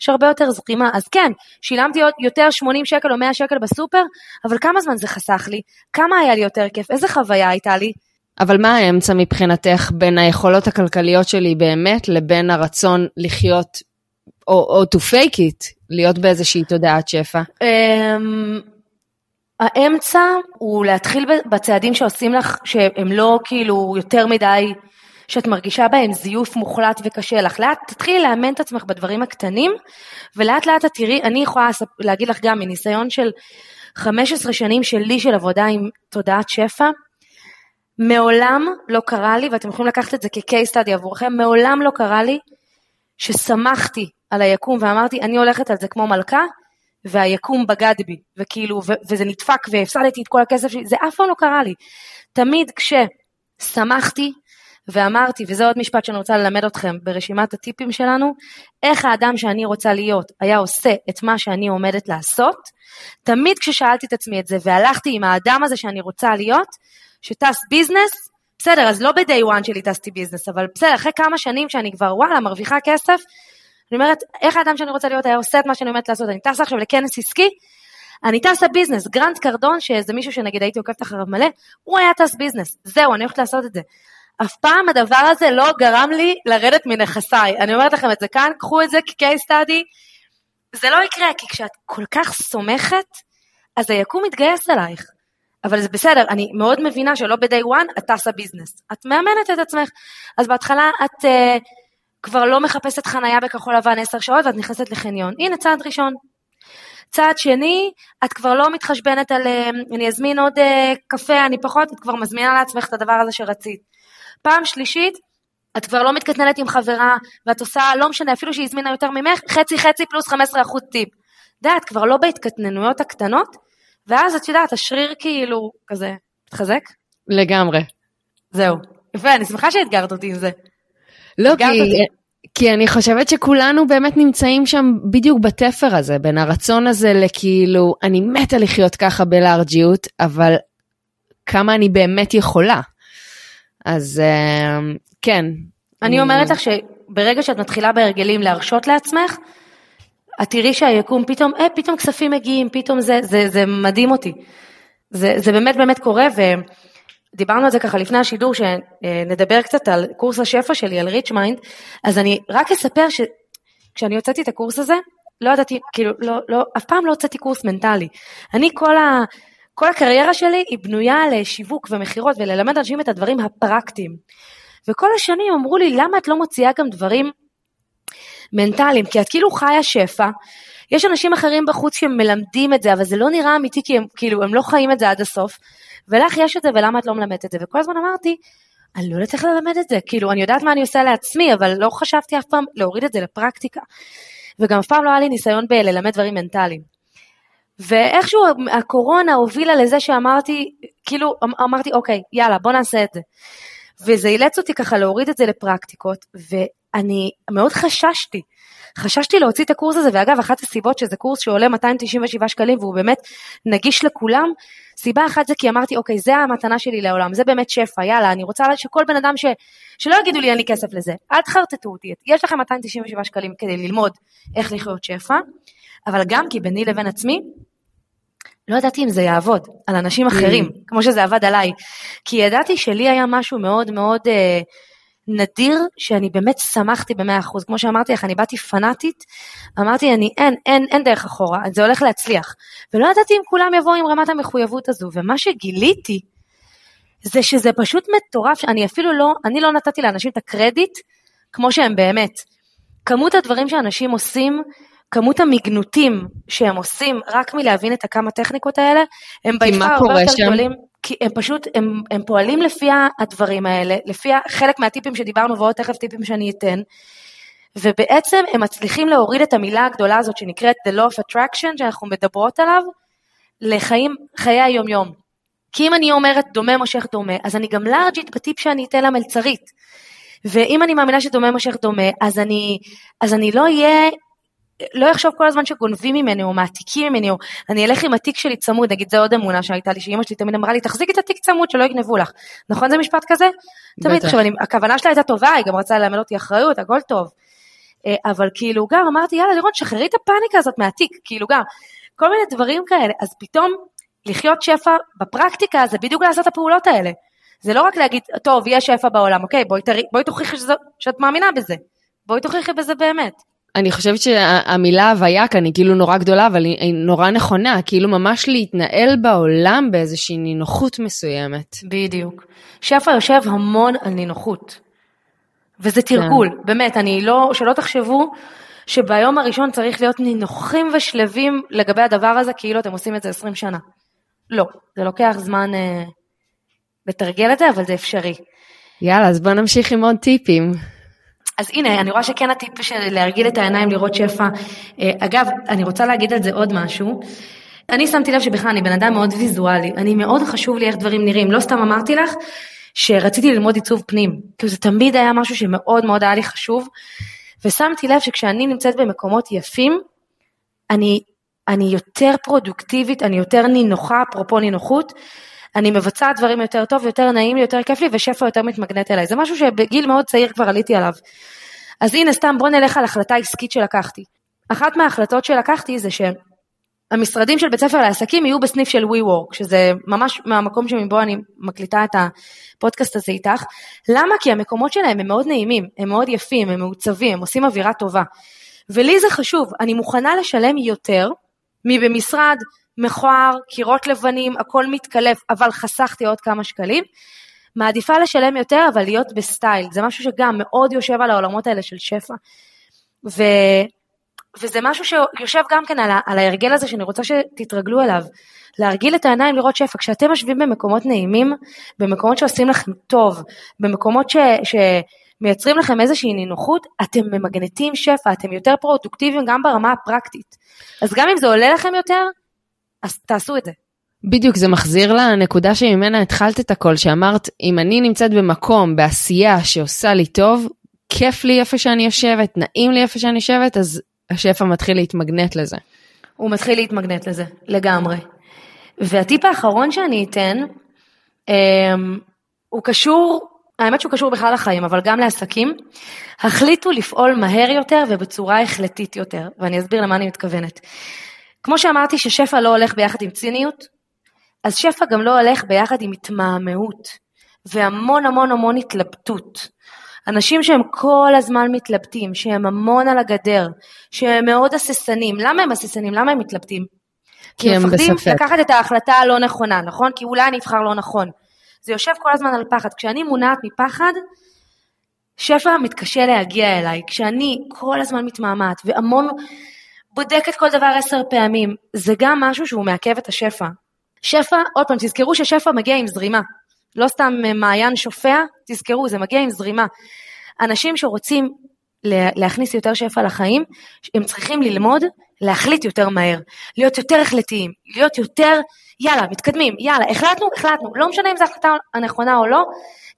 יש הרבה יותר זרימה, אז כן, שילמתי יותר 80 שקל או 100 שקל בסופר, אבל כמה זמן זה חסך לי? כמה היה לי יותר כיף? איזה חוויה הייתה לי? אבל מה האמצע מבחינתך בין היכולות הכלכליות שלי באמת לבין הרצון לחיות, או, או to fake it, להיות באיזושהי תודעת שפע? Um, האמצע הוא להתחיל בצעדים שעושים לך, שהם לא כאילו יותר מדי, שאת מרגישה בהם זיוף מוחלט וקשה לך. לאט תתחילי לאמן את עצמך בדברים הקטנים, ולאט לאט את תראי, אני יכולה להגיד לך גם מניסיון של 15 שנים שלי של עבודה עם תודעת שפע, מעולם לא קרה לי, ואתם יכולים לקחת את זה כ-case study עבורכם, מעולם לא קרה לי ששמחתי על היקום ואמרתי, אני הולכת על זה כמו מלכה, והיקום בגד בי, וכאילו, ו- וזה נדפק והפסדתי את כל הכסף שלי, זה אף פעם לא קרה לי. תמיד כששמחתי ואמרתי, וזה עוד משפט שאני רוצה ללמד אתכם ברשימת הטיפים שלנו, איך האדם שאני רוצה להיות היה עושה את מה שאני עומדת לעשות, תמיד כששאלתי את עצמי את זה והלכתי עם האדם הזה שאני רוצה להיות, שטס ביזנס, בסדר, אז לא ב-day one שלי טסתי business, אבל בסדר, אחרי כמה שנים שאני כבר וואלה מרוויחה כסף, אני אומרת, איך האדם שאני רוצה להיות היה עושה את מה שאני אמורה לעשות, אני טסה עכשיו לכנס עסקי, אני טסה business, גרנט קרדון, שזה מישהו שנגיד הייתי עוקבת אחריו מלא, הוא היה טס business, זהו, אני הולכת לעשות את זה. אף פעם הדבר הזה לא גרם לי לרדת מנכסיי. אני אומרת לכם את זה כאן, קחו את זה כ-case study. זה לא יקרה, כי כשאת כל כך סומכת, אז היקום מתגייס אלייך. אבל זה בסדר, אני מאוד מבינה שלא ב-day one את טסה ביזנס. את מאמנת את עצמך. אז בהתחלה את uh, כבר לא מחפשת חנייה בכחול לבן 10 שעות ואת נכנסת לחניון. הנה צעד ראשון. צעד שני, את כבר לא מתחשבנת על uh, אני אזמין עוד uh, קפה, אני פחות, את כבר מזמינה לעצמך את הדבר הזה שרצית. פעם שלישית, את כבר לא מתקטננת עם חברה, ואת עושה, לא משנה, אפילו שהיא הזמינה יותר ממך, חצי חצי פלוס 15% טיפ. את כבר לא בהתקטננויות הקטנות, ואז את יודעת, השריר כאילו כזה מתחזק. לגמרי. זהו. יפה, אני שמחה שאתגרת אותי עם זה. לא, כי, כי אני חושבת שכולנו באמת נמצאים שם בדיוק בתפר הזה, בין הרצון הזה לכאילו, אני מתה לחיות ככה בלארג'יות, אבל כמה אני באמת יכולה. אז אה, כן. אני אומרת לך שברגע שאת מתחילה בהרגלים להרשות לעצמך, את תראי שהיקום פתאום, אה, פתאום כספים מגיעים, פתאום זה, זה, זה מדהים אותי. זה, זה באמת באמת קורה, ודיברנו על זה ככה לפני השידור, שנדבר קצת על קורס השפע שלי, על Rich Mind, אז אני רק אספר שכשאני הוצאתי את הקורס הזה, לא ידעתי, כאילו, לא, לא, אף פעם לא הוצאתי קורס מנטלי. אני כל ה... כל הקריירה שלי היא בנויה לשיווק ומכירות וללמד אנשים את הדברים הפרקטיים. וכל השנים אמרו לי, למה את לא מוציאה גם דברים מנטליים? כי את כאילו חיה שפע. יש אנשים אחרים בחוץ שמלמדים את זה, אבל זה לא נראה אמיתי, כי הם כאילו, הם לא חיים את זה עד הסוף. ולך יש את זה, ולמה את לא מלמדת את זה? וכל הזמן אמרתי, אני לא יודעת איך ללמד את זה. כאילו, אני יודעת מה אני עושה לעצמי, אבל לא חשבתי אף פעם להוריד את זה לפרקטיקה. וגם אף פעם לא היה לי ניסיון בללמד דברים מנטליים. ואיכשהו הקורונה הובילה לזה שאמרתי, כאילו אמ-, אמרתי אוקיי יאללה בוא נעשה את זה. וזה אילץ אותי ככה להוריד את זה לפרקטיקות ואני מאוד חששתי. חששתי להוציא את הקורס הזה ואגב אחת הסיבות שזה קורס שעולה 297 שקלים והוא באמת נגיש לכולם סיבה אחת זה כי אמרתי אוקיי זה המתנה שלי לעולם זה באמת שפע יאללה אני רוצה שכל בן אדם ש... שלא יגידו לי אין לי כסף לזה אל תחרטטו אותי יש לכם 297 שקלים כדי ללמוד איך לחיות שפע אבל גם כי ביני לבין עצמי לא ידעתי אם זה יעבוד על אנשים אחרים, mm. כמו שזה עבד עליי. כי ידעתי שלי היה משהו מאוד מאוד אה, נדיר שאני באמת שמחתי במאה אחוז. כמו שאמרתי לך, אני באתי פנאטית, אמרתי, אני, אין, אין, אין דרך אחורה, זה הולך להצליח. ולא ידעתי אם כולם יבואו עם רמת המחויבות הזו, ומה שגיליתי, זה שזה פשוט מטורף, אני אפילו לא, אני לא נתתי לאנשים את הקרדיט כמו שהם באמת. כמות הדברים שאנשים עושים, כמות המגנותים שהם עושים רק מלהבין את הכמה טכניקות האלה, הם ביפה הרבה יותר גדולים. כי הם פשוט, הם, הם פועלים לפי הדברים האלה, לפי חלק מהטיפים שדיברנו ועוד תכף טיפים שאני אתן, ובעצם הם מצליחים להוריד את המילה הגדולה הזאת שנקראת The Law of Attraction, שאנחנו מדברות עליו, לחיים, חיי היומיום. כי אם אני אומרת דומה מושך דומה, אז אני גם לארג'ית בטיפ שאני אתן למלצרית. ואם אני מאמינה שדומה מושך דומה, אז אני, אז אני לא אהיה לא אחשוב כל הזמן שגונבים ממני או מעתיקים ממני, או אני אלך עם התיק שלי צמוד, נגיד זה עוד אמונה שהייתה לי, שאימא שלי תמיד אמרה לי, תחזיקי את התיק צמוד שלא יגנבו לך. נכון זה משפט כזה? בטח. תמיד, עכשיו, אני, הכוונה שלה הייתה טובה, היא גם רצה ללמד אותי אחריות, הכל טוב. אה, אבל כאילו גם אמרתי, יאללה לירון, שחררי את הפאניקה הזאת מהתיק, כאילו גם, כל מיני דברים כאלה, אז פתאום לחיות שפע בפרקטיקה זה בדיוק לעשות את הפעולות האלה. זה לא רק להגיד, טוב, יש שפע בעולם, אוקיי, בואי, בואי תוכיחי שאת מאמינה בזה. בואי תוכיחי בזה באמת. אני חושבת שהמילה הוויה כאן היא כאילו נורא גדולה, אבל היא נורא נכונה, כאילו ממש להתנהל בעולם באיזושהי נינוחות מסוימת. בדיוק. שפע יושב המון על נינוחות. וזה תרגול, כן. באמת, אני לא, שלא תחשבו שביום הראשון צריך להיות נינוחים ושלווים לגבי הדבר הזה, כאילו אתם עושים את זה 20 שנה. לא, זה לוקח זמן אה, לתרגל את זה, אבל זה אפשרי. יאללה, אז בוא נמשיך עם עוד טיפים. אז הנה, אני רואה שכן הטיפ של להרגיל את העיניים, לראות שפע. אה, אגב, אני רוצה להגיד על זה עוד משהו. אני שמתי לב שבכלל אני בן אדם מאוד ויזואלי, אני מאוד חשוב לי איך דברים נראים, לא סתם אמרתי לך שרציתי ללמוד עיצוב פנים, כי זה תמיד היה משהו שמאוד מאוד היה לי חשוב, ושמתי לב שכשאני נמצאת במקומות יפים, אני, אני יותר פרודוקטיבית, אני יותר נינוחה, אפרופו נינוחות, אני מבצעת דברים יותר טוב, יותר נעים לי, יותר כיף לי, ושפע יותר מתמגנט אליי. זה משהו שבגיל מאוד צעיר כבר עליתי עליו. אז הנה, סתם בוא נלך על החלטה עסקית שלקחתי. אחת מההחלטות שלקחתי זה שהמשרדים של בית ספר לעסקים יהיו בסניף של WeWork, שזה ממש מהמקום שמבו אני מקליטה את הפודקאסט הזה איתך. למה? כי המקומות שלהם הם מאוד נעימים, הם מאוד יפים, הם מעוצבים, הם עושים אווירה טובה. ולי זה חשוב, אני מוכנה לשלם יותר מבמשרד מכוער, קירות לבנים, הכל מתקלף, אבל חסכתי עוד כמה שקלים. מעדיפה לשלם יותר, אבל להיות בסטייל. זה משהו שגם מאוד יושב על העולמות האלה של שפע. ו... וזה משהו שיושב גם כן על, ה... על ההרגל הזה שאני רוצה שתתרגלו אליו. להרגיל את העיניים לראות שפע. כשאתם יושבים במקומות נעימים, במקומות שעושים לכם טוב, במקומות ש... שמייצרים לכם איזושהי נינוחות, אתם ממגנטים שפע, אתם יותר פרודוקטיביים גם ברמה הפרקטית. אז גם אם זה עולה לכם יותר, אז תעשו את זה. בדיוק, זה מחזיר לנקודה שממנה התחלת את הכל, שאמרת, אם אני נמצאת במקום, בעשייה שעושה לי טוב, כיף לי איפה שאני יושבת, נעים לי איפה שאני יושבת, אז השפע מתחיל להתמגנט לזה. הוא מתחיל להתמגנט לזה, לגמרי. והטיפ האחרון שאני אתן, אמ, הוא קשור, האמת שהוא קשור בכלל לחיים, אבל גם לעסקים. החליטו לפעול מהר יותר ובצורה החלטית יותר, ואני אסביר למה אני מתכוונת. כמו שאמרתי ששפע לא הולך ביחד עם ציניות, אז שפע גם לא הולך ביחד עם התמהמהות, והמון המון המון התלבטות. אנשים שהם כל הזמן מתלבטים, שהם המון על הגדר, שהם מאוד הססנים. למה הם הססנים? למה הם מתלבטים? כי הם בספק. מפחדים לקחת את ההחלטה הלא נכונה, נכון? כי אולי אני אבחר לא נכון. זה יושב כל הזמן על פחד. כשאני מונעת מפחד, שפע מתקשה להגיע אליי. כשאני כל הזמן מתמהמהת והמון בודקת כל דבר עשר פעמים, זה גם משהו שהוא מעכב את השפע. שפע, עוד פעם, תזכרו ששפע מגיע עם זרימה. לא סתם מעיין שופע, תזכרו, זה מגיע עם זרימה. אנשים שרוצים להכניס יותר שפע לחיים, הם צריכים ללמוד להחליט יותר מהר, להיות יותר החלטיים, להיות יותר, יאללה, מתקדמים, יאללה, החלטנו, החלטנו, לא משנה אם זו החלטה הנכונה או לא,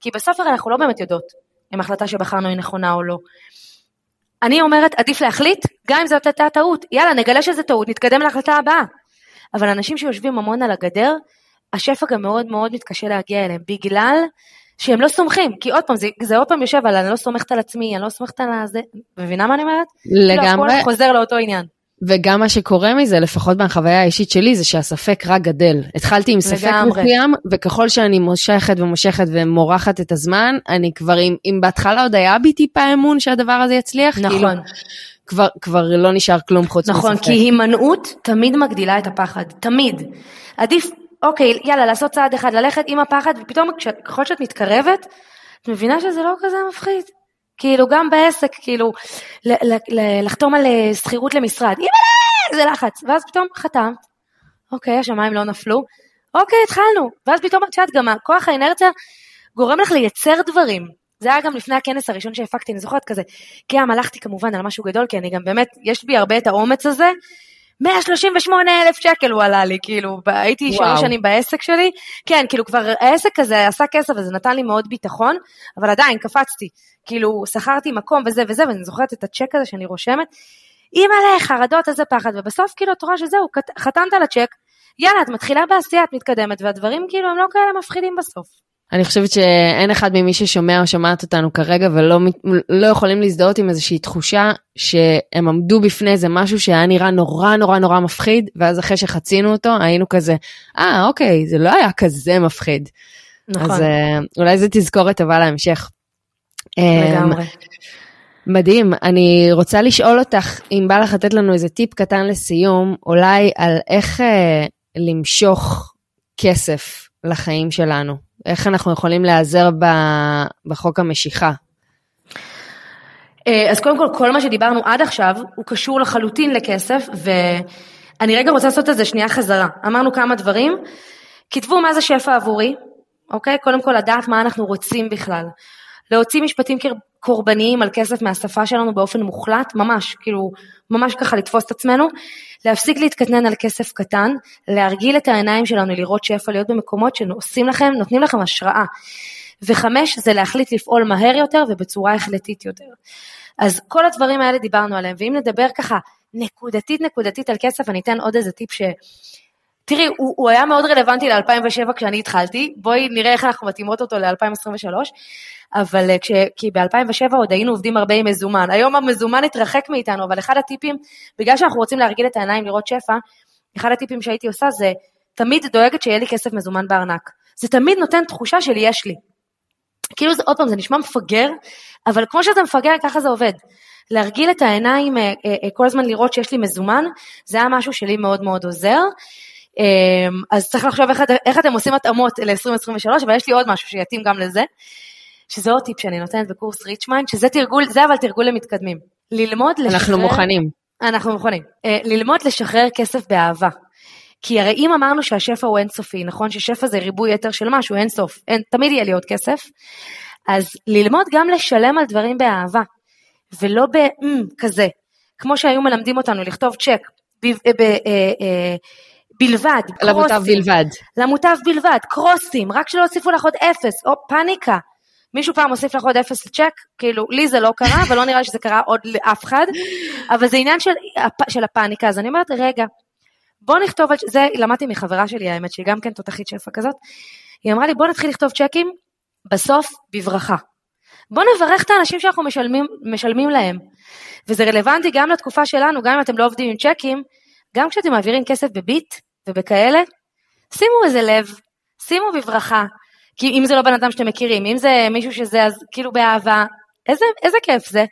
כי בסוף אנחנו לא באמת יודעות אם החלטה שבחרנו היא נכונה או לא. אני אומרת, עדיף להחליט, גם אם זאת הייתה טעות, יאללה, נגלה שזה טעות, נתקדם להחלטה הבאה. אבל אנשים שיושבים המון על הגדר, השפע גם מאוד מאוד מתקשה להגיע אליהם, בגלל שהם לא סומכים, כי עוד פעם, זה, זה עוד פעם יושב על אני לא סומכת על עצמי, אני לא סומכת על הזה, מבינה מה אני אומרת? לגמרי. כאילו, הכל חוזר לאותו עניין. וגם מה שקורה מזה, לפחות מהחוויה האישית שלי, זה שהספק רק גדל. התחלתי עם ספק לגמרי. מסוים, וככל שאני מושכת ומושכת ומורחת את הזמן, אני כבר, אם, אם בהתחלה עוד היה בי טיפה אמון שהדבר הזה יצליח, כאילו, נכון, כבר, כבר לא נשאר כלום חוץ נכון, מספק. כי הימנעות תמיד מגדילה את הפחד, תמיד. עדיף, אוקיי, יאללה, לעשות צעד אחד, ללכת עם הפחד, ופתאום ככל שאת מתקרבת, את מבינה שזה לא כזה מפחיד. כאילו, גם בעסק, כאילו, לחתום על אה, שכירות למשרד, אימא'לה, זה לחץ. ואז פתאום חתמת, אוקיי, השמיים לא נפלו, אוקיי, התחלנו. ואז פתאום את יודעת, גם כוח האנרציה גורם לך לייצר דברים. זה היה גם לפני הכנס הראשון שהפקתי, אני זוכרת כזה, כי גם הלכתי כמובן על משהו גדול, כי אני גם באמת, יש בי הרבה את האומץ הזה. 138 אלף שקל הוא עלה לי, כאילו, הייתי. שלוש שנים בעסק שלי, כן, כאילו כבר העסק הזה עשה כסף וזה נתן לי מאוד ביטחון, אבל עדיין קפצתי, כאילו, שכרתי מקום וזה וזה, ואני זוכרת את הצ'ק הזה שאני רושמת, אימא'לה, חרדות, איזה פחד, ובסוף כאילו את רואה שזהו, חתמת על הצ'ק, יאללה, את מתחילה בעשייה, את מתקדמת, והדברים כאילו הם לא כאלה מפחידים בסוף. אני חושבת שאין אחד ממי ששומע או שומעת אותנו כרגע ולא לא יכולים להזדהות עם איזושהי תחושה שהם עמדו בפני איזה משהו שהיה נראה נורא נורא נורא מפחיד, ואז אחרי שחצינו אותו היינו כזה, אה אוקיי, זה לא היה כזה מפחיד. נכון, אז אה, אולי זה תזכורת טובה להמשך. אה, לגמרי. מדהים, אני רוצה לשאול אותך אם בא לך לתת לנו איזה טיפ קטן לסיום, אולי על איך אה, למשוך כסף לחיים שלנו, איך אנחנו יכולים להיעזר בחוק המשיכה. אה, אז קודם כל, כל מה שדיברנו עד עכשיו, הוא קשור לחלוטין לכסף, ואני רגע רוצה לעשות את זה שנייה חזרה. אמרנו כמה דברים, כתבו מה זה שפע עבורי, אוקיי? קודם כל לדעת מה אנחנו רוצים בכלל. להוציא משפטים קורבניים על כסף מהשפה שלנו באופן מוחלט, ממש, כאילו, ממש ככה לתפוס את עצמנו, להפסיק להתקטנן על כסף קטן, להרגיל את העיניים שלנו לראות שפע, להיות במקומות שעושים לכם, נותנים לכם השראה. וחמש, זה להחליט לפעול מהר יותר ובצורה החלטית יותר. אז כל הדברים האלה דיברנו עליהם, ואם נדבר ככה נקודתית נקודתית על כסף, אני אתן עוד איזה טיפ ש... תראי, הוא, הוא היה מאוד רלוונטי ל-2007 כשאני התחלתי, בואי נראה איך אנחנו מתאימות אותו ל-2023, אבל אה, כש, כי ב-2007 עוד היינו עובדים הרבה עם מזומן, היום המזומן התרחק מאיתנו, אבל אחד הטיפים, בגלל שאנחנו רוצים להרגיל את העיניים לראות שפע, אחד הטיפים שהייתי עושה זה, תמיד דואגת שיהיה לי כסף מזומן בארנק. זה תמיד נותן תחושה של יש לי. כאילו זה, עוד פעם, זה נשמע מפגר, אבל כמו שזה מפגר, ככה זה עובד. להרגיל את העיניים, אה, אה, כל הזמן לראות שיש לי מזומן, זה היה משהו שלי מאוד מאוד עוזר. אה, אז צריך לחשוב איך, איך אתם עושים התאמות ל-2023, אבל יש לי עוד משהו שיתאים גם לזה, שזה עוד טיפ שאני נותנת בקורס Rich Mind, שזה תרגול, זה אבל תרגול למתקדמים. ללמוד לשחרר... אנחנו מוכנים. אנחנו מוכנים. אה, ללמוד לשחרר כסף באהבה. כי הרי אם אמרנו שהשפע הוא אינסופי, נכון ששפע זה ריבוי יתר של משהו, אינסוף, אין, תמיד יהיה לי עוד כסף, אז ללמוד גם לשלם על דברים באהבה, ולא בכזה, כמו שהיו מלמדים אותנו לכתוב צ'ק, ב, ב, אה, אה, בלבד, למוטב בלבד. למוטב בלבד, קרוסים, רק שלא הוסיפו לך עוד אפס, או פאניקה. מישהו פעם הוסיף לך עוד אפס לצ'ק? כאילו, לי זה לא קרה, ולא נראה לי שזה קרה עוד לאף אחד, אבל זה עניין של, של הפאניקה, אז אני אומרת, רגע, בוא נכתוב על, זה למדתי מחברה שלי האמת, שהיא גם כן תותחית שפע כזאת, היא אמרה לי, בוא נתחיל לכתוב צ'קים, בסוף בברכה. בוא נברך את האנשים שאנחנו משלמים, משלמים להם. וזה רלוונטי גם לתקופה שלנו, גם אם אתם לא עובדים עם צ'קים, גם כשאתם מעבירים כסף בביט ובכאלה, שימו איזה לב, שימו בברכה. כי אם זה לא בן אדם שאתם מכירים, אם זה מישהו שזה אז כאילו באהבה, איזה, איזה כיף זה.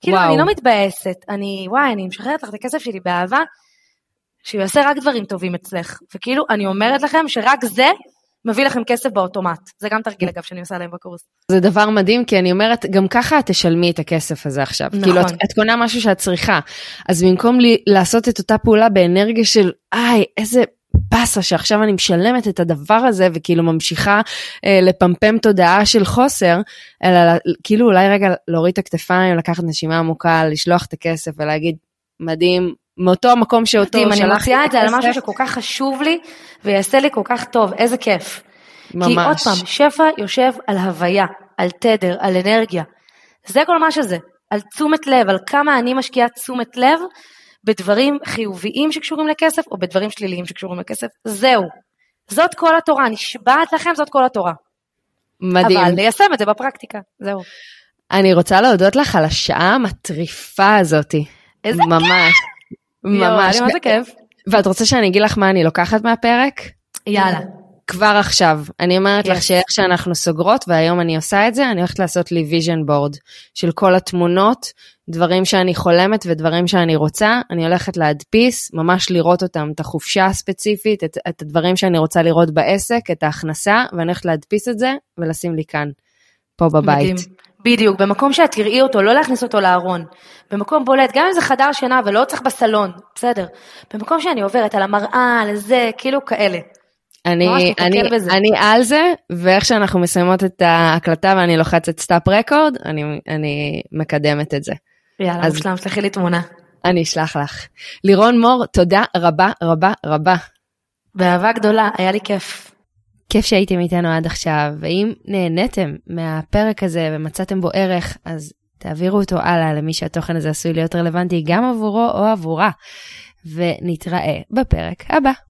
כאילו, וואו. אני לא מתבאסת, אני, וואי, אני משחררת לך את הכסף שלי באהבה, שהוא יעשה רק דברים טובים אצלך. וכאילו, אני אומרת לכם שרק זה מביא לכם כסף באוטומט. זה גם תרגיל, אגב, שאני עושה להם בקורס. זה דבר מדהים, כי אני אומרת, גם ככה את תשלמי את הכסף הזה עכשיו. נכון. כאילו, את, את קונה משהו שאת צריכה. אז במקום לי, לעשות את אותה פעולה באנרגיה של, איי, איזה באסה שעכשיו אני משלמת את הדבר הזה, וכאילו ממשיכה אה, לפמפם תודעה של חוסר, אלא כאילו אולי רגע להוריד את הכתפיים, לקחת נשימה עמוקה, לשלוח את הכסף ולהגיד, מדהים, מאותו המקום שאותו מדהים, אני שלחתי מוציאה את זה על משהו שכל כך חשוב לי, ויעשה לי כל כך טוב, איזה כיף. כי עוד ממש. פעם, שפע יושב על הוויה, על תדר, על אנרגיה. זה כל מה שזה, על תשומת לב, על כמה אני משקיעה תשומת לב בדברים חיוביים שקשורים לכסף, או בדברים שליליים שקשורים לכסף. זהו. זאת כל התורה, נשבעת לכם, זאת כל התורה. מדהים. אבל ניישם את זה בפרקטיקה, זהו. אני רוצה להודות לך על השעה המטריפה הזאתי. איזה ממש. ממש. מה זה כיף. ואת רוצה שאני אגיד לך מה אני לוקחת מהפרק? יאללה. כבר עכשיו. אני אומרת yes. לך שאיך שאנחנו סוגרות, והיום אני עושה את זה, אני הולכת לעשות לי vision board של כל התמונות, דברים שאני חולמת ודברים שאני רוצה, אני הולכת להדפיס, ממש לראות אותם, את החופשה הספציפית, את, את הדברים שאני רוצה לראות בעסק, את ההכנסה, ואני הולכת להדפיס את זה ולשים לי כאן, פה בבית. מדהים. בדיוק, במקום שאת תראי אותו, לא להכניס אותו לארון. במקום בולט, גם אם זה חדר שינה ולא צריך בסלון, בסדר. במקום שאני עוברת על המראה, על זה, כאילו כאלה. אני, אני, אני על זה, ואיך שאנחנו מסיימות את ההקלטה ואני לוחצת stop record, אני, אני מקדמת את זה. יאללה, אז מושלם, שלחי לי תמונה. אני אשלח לך. לירון מור, תודה רבה רבה רבה. באהבה גדולה, היה לי כיף. כיף שהייתם איתנו עד עכשיו, ואם נהניתם מהפרק הזה ומצאתם בו ערך, אז תעבירו אותו הלאה למי שהתוכן הזה עשוי להיות רלוונטי גם עבורו או עבורה. ונתראה בפרק הבא.